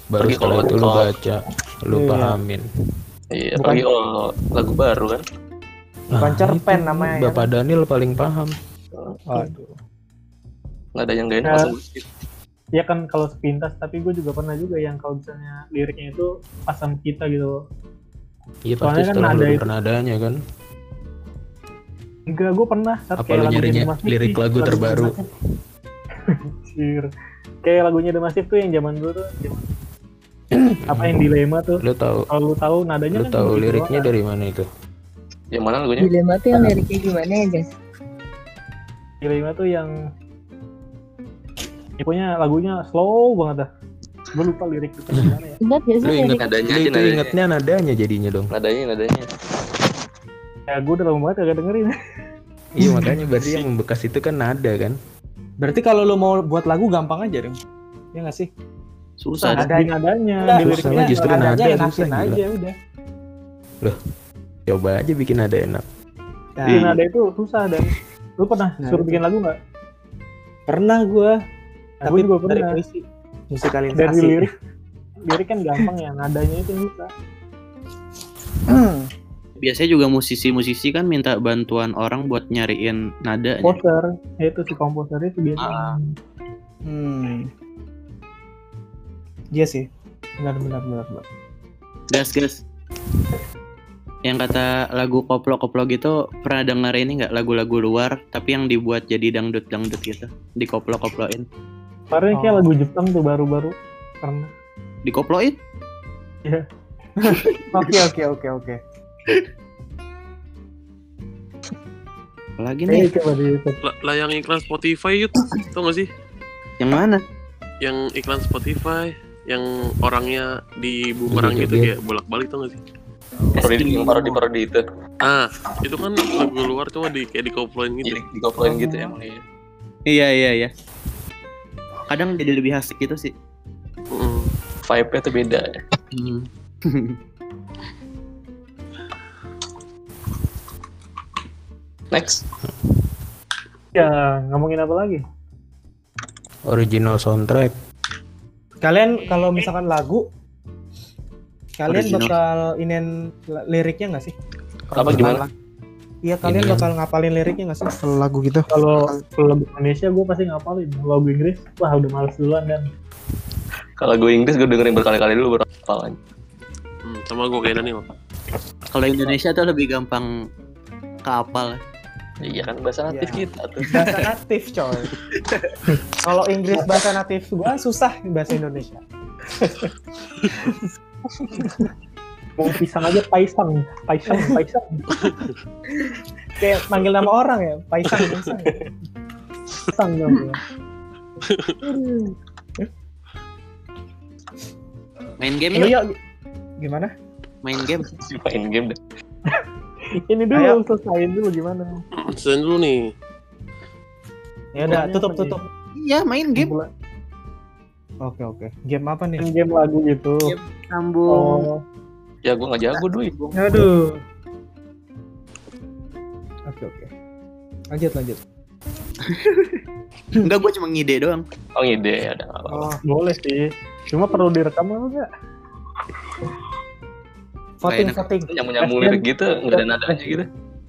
baru Pergi setelah kalau itu lu kalau- baca, lu Iya. pahamin. Iya, Bukan- kalau lagu baru kan. Bukan cerpen itu namanya, ya Bapak Daniel paling paham. Waduh. Nggak ada yang gak enak Ya. langsung skip. ya kan kalau sepintas tapi gue juga pernah juga yang kalau misalnya liriknya itu pas sama kita gitu Iya pasti Soalnya kan lu itu- nadanya kan. Enggak gue pernah saat Apa lu lagunya Massive lirik lagu terbaru? Anjir. kayak lagunya The Massive tuh yang zaman dulu tuh zaman apa yang dilema tuh Lu tahu kalau lu tahu nadanya lu kan tahu begitu liriknya dari mana itu? Yang mana lagunya? Dilema tuh yang liriknya gimana ya guys? dilema tuh yang ya, pokoknya lagunya slow banget dah gue lupa lirik itu gimana ya Ingat gak sih Lu inget? Nadanya Lu aja ingetnya nadanya jadinya dong. Nadanya nadanya. Ya gue udah lama banget kagak dengerin Iya makanya berarti yang membekas itu kan nada kan. Berarti kalau lu mau buat lagu gampang aja, Rim. Ya nggak sih? Susah. Ada- di nadanya di susah liriknya justru nadanya nada susah, gila. aja udah. Coba aja bikin nada enak. Nah, di nada itu susah dan lu pernah Nah, suruh itu. bikin lagu nggak pernah gua, Nah, tapi gue juga dari pernah puisi. Musikalisasi. dari lirik lirik kan gampang ya nadanya itu susah Biasanya juga musisi-musisi kan minta bantuan orang buat nyariin nada. komposer ya itu si komposer itu biasanya Hmm. Iya sih. Benar benar benar. benar. Gas gas. Yang kata lagu koplo-koplo gitu pernah denger ini nggak lagu-lagu luar tapi yang dibuat jadi dangdut-dangdut gitu dikoplo-koploin kemarin kayak Oh. lagu Jepang tuh baru-baru pernah dikoploin Oke oke oke oke. Lagi nih coba di YouTube Lah, lah yang iklan Spotify yuk, tau gak sih? yang mana Yang iklan Spotify, yang orangnya di bumerang gitu kayak bolak-balik tau gak sih? Parodi parodi parodi itu. Ah, itu kan lagu luar cuma di kayak dikoploin gitu. Jadi dikoplin gitu emang iya. iya iya iya kadang jadi lebih asik gitu sih Mm. Vibe-nya tuh beda. ya. Next. ya ngomongin apa lagi Original soundtrack. Kalian kalau misalkan lagu kalian Original. bakal inin li- liriknya nggak sih? Apa, gimana? Iya kalian Ini. bakal ngapalin liriknya nggak sih kalau lagu gitu? kalau kalau lagu Indonesia gue pasti ngapalin kalau lagu Inggris wah udah males duluan dan Kalau gue Inggris gue dengerin berkali-kali dulu baru hafal aja. Hmm, sama gue kayak Daniel. kalau Indonesia tuh lebih gampang kapal Iya kan bahasa natif Iya. kita tuh. Bahasa natif coy. kalau Inggris bahasa natif gua susah bahasa Indonesia. mau pisang aja paisang paisang paisang Kayak manggil nama orang ya, Paisang, Paisang. paisang dong main game Ayo, yuk yuk. Gimana? main game main game deh. ini dulu Ayo. selesain dulu gimana Selain dulu nih, Ya udah, tutup tutup. iya main game Bulan- Oke oke. Game apa nih? game lagu gitu Game. sambung oh Ya gue gak jago dulu. Aduh. Oke oke. Lanjut lanjut. enggak gue cuma ngide doang Oh ngide ya udah oh boleh sih cuma perlu direkam apa enggak Voting voting. Nyambung nyambung lirik gitu nggak ada nadanya gitu.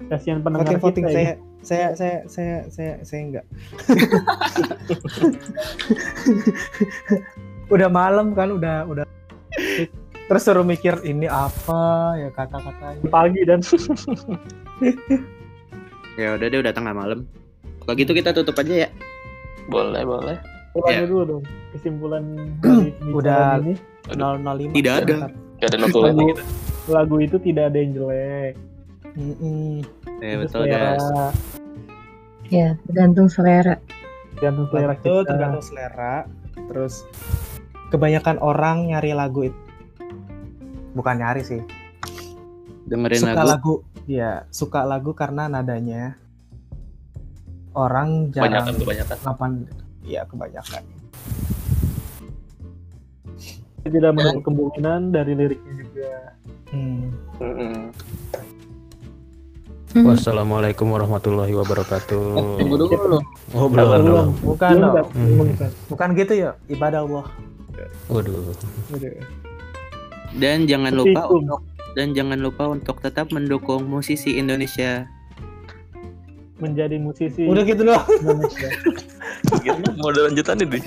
Kasihan pendengar voting kita saya ya. saya saya saya saya saya enggak. udah malam kan udah udah terus suruh mikir ini apa ya kata-katanya pagi dan ya udah deh udah tengah malam kalau gitu kita tutup aja ya Boleh boleh. ulangi Ya. dulu dong kesimpulan dari Udah. ini 005 Tidak ada. Gak ada gitu. lagu itu tidak ada yang jelek Mm-mm. ya Itu betul selera. guys. Ya, tergantung selera. tergantung selera itu kita. tergantung selera. Terus kebanyakan orang nyari lagu itu bukan nyari sih. Dengerin suka lagu. lagu ya suka lagu karena nadanya orang Kebanyakan jarang kebanyakan. kapan ya kebanyakan. Tidak menutup kemungkinan dari liriknya juga. Hmm. Mm-mm. Wassalamualaikum warahmatullahi wabarakatuh. tunggu dulu Oh belum Belum. belum. bukan Belum, Kak. Hmm. Bukan gitu ya ibadah Allah Waduh. dan jangan lupa untuk dan jangan lupa untuk tetap mendukung musisi Indonesia menjadi musisi udah gitu doang Indonesia Gitu, mau ada lanjutannya deh.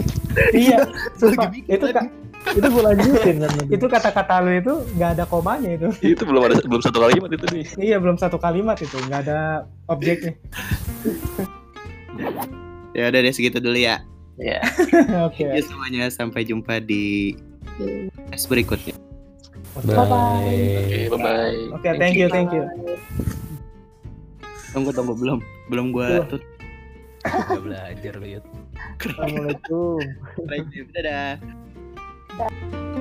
iya Sumpah, itu kak itu gue lanjutin kan itu kata-kata lu itu nggak ada komanya itu. Itu belum ada belum satu kalimat itu nih. Iya belum satu kalimat itu. Nggak ada objeknya Ya udah deh segitu dulu ya. ya oke. Thank you semuanya. Sampai jumpa di tes berikutnya. Bye. oke bye bye oke thank you thank you. Tunggu tunggu belum. Belum gua tut. Gak belajar Yud. assalamualaikum. Dadah. Bye.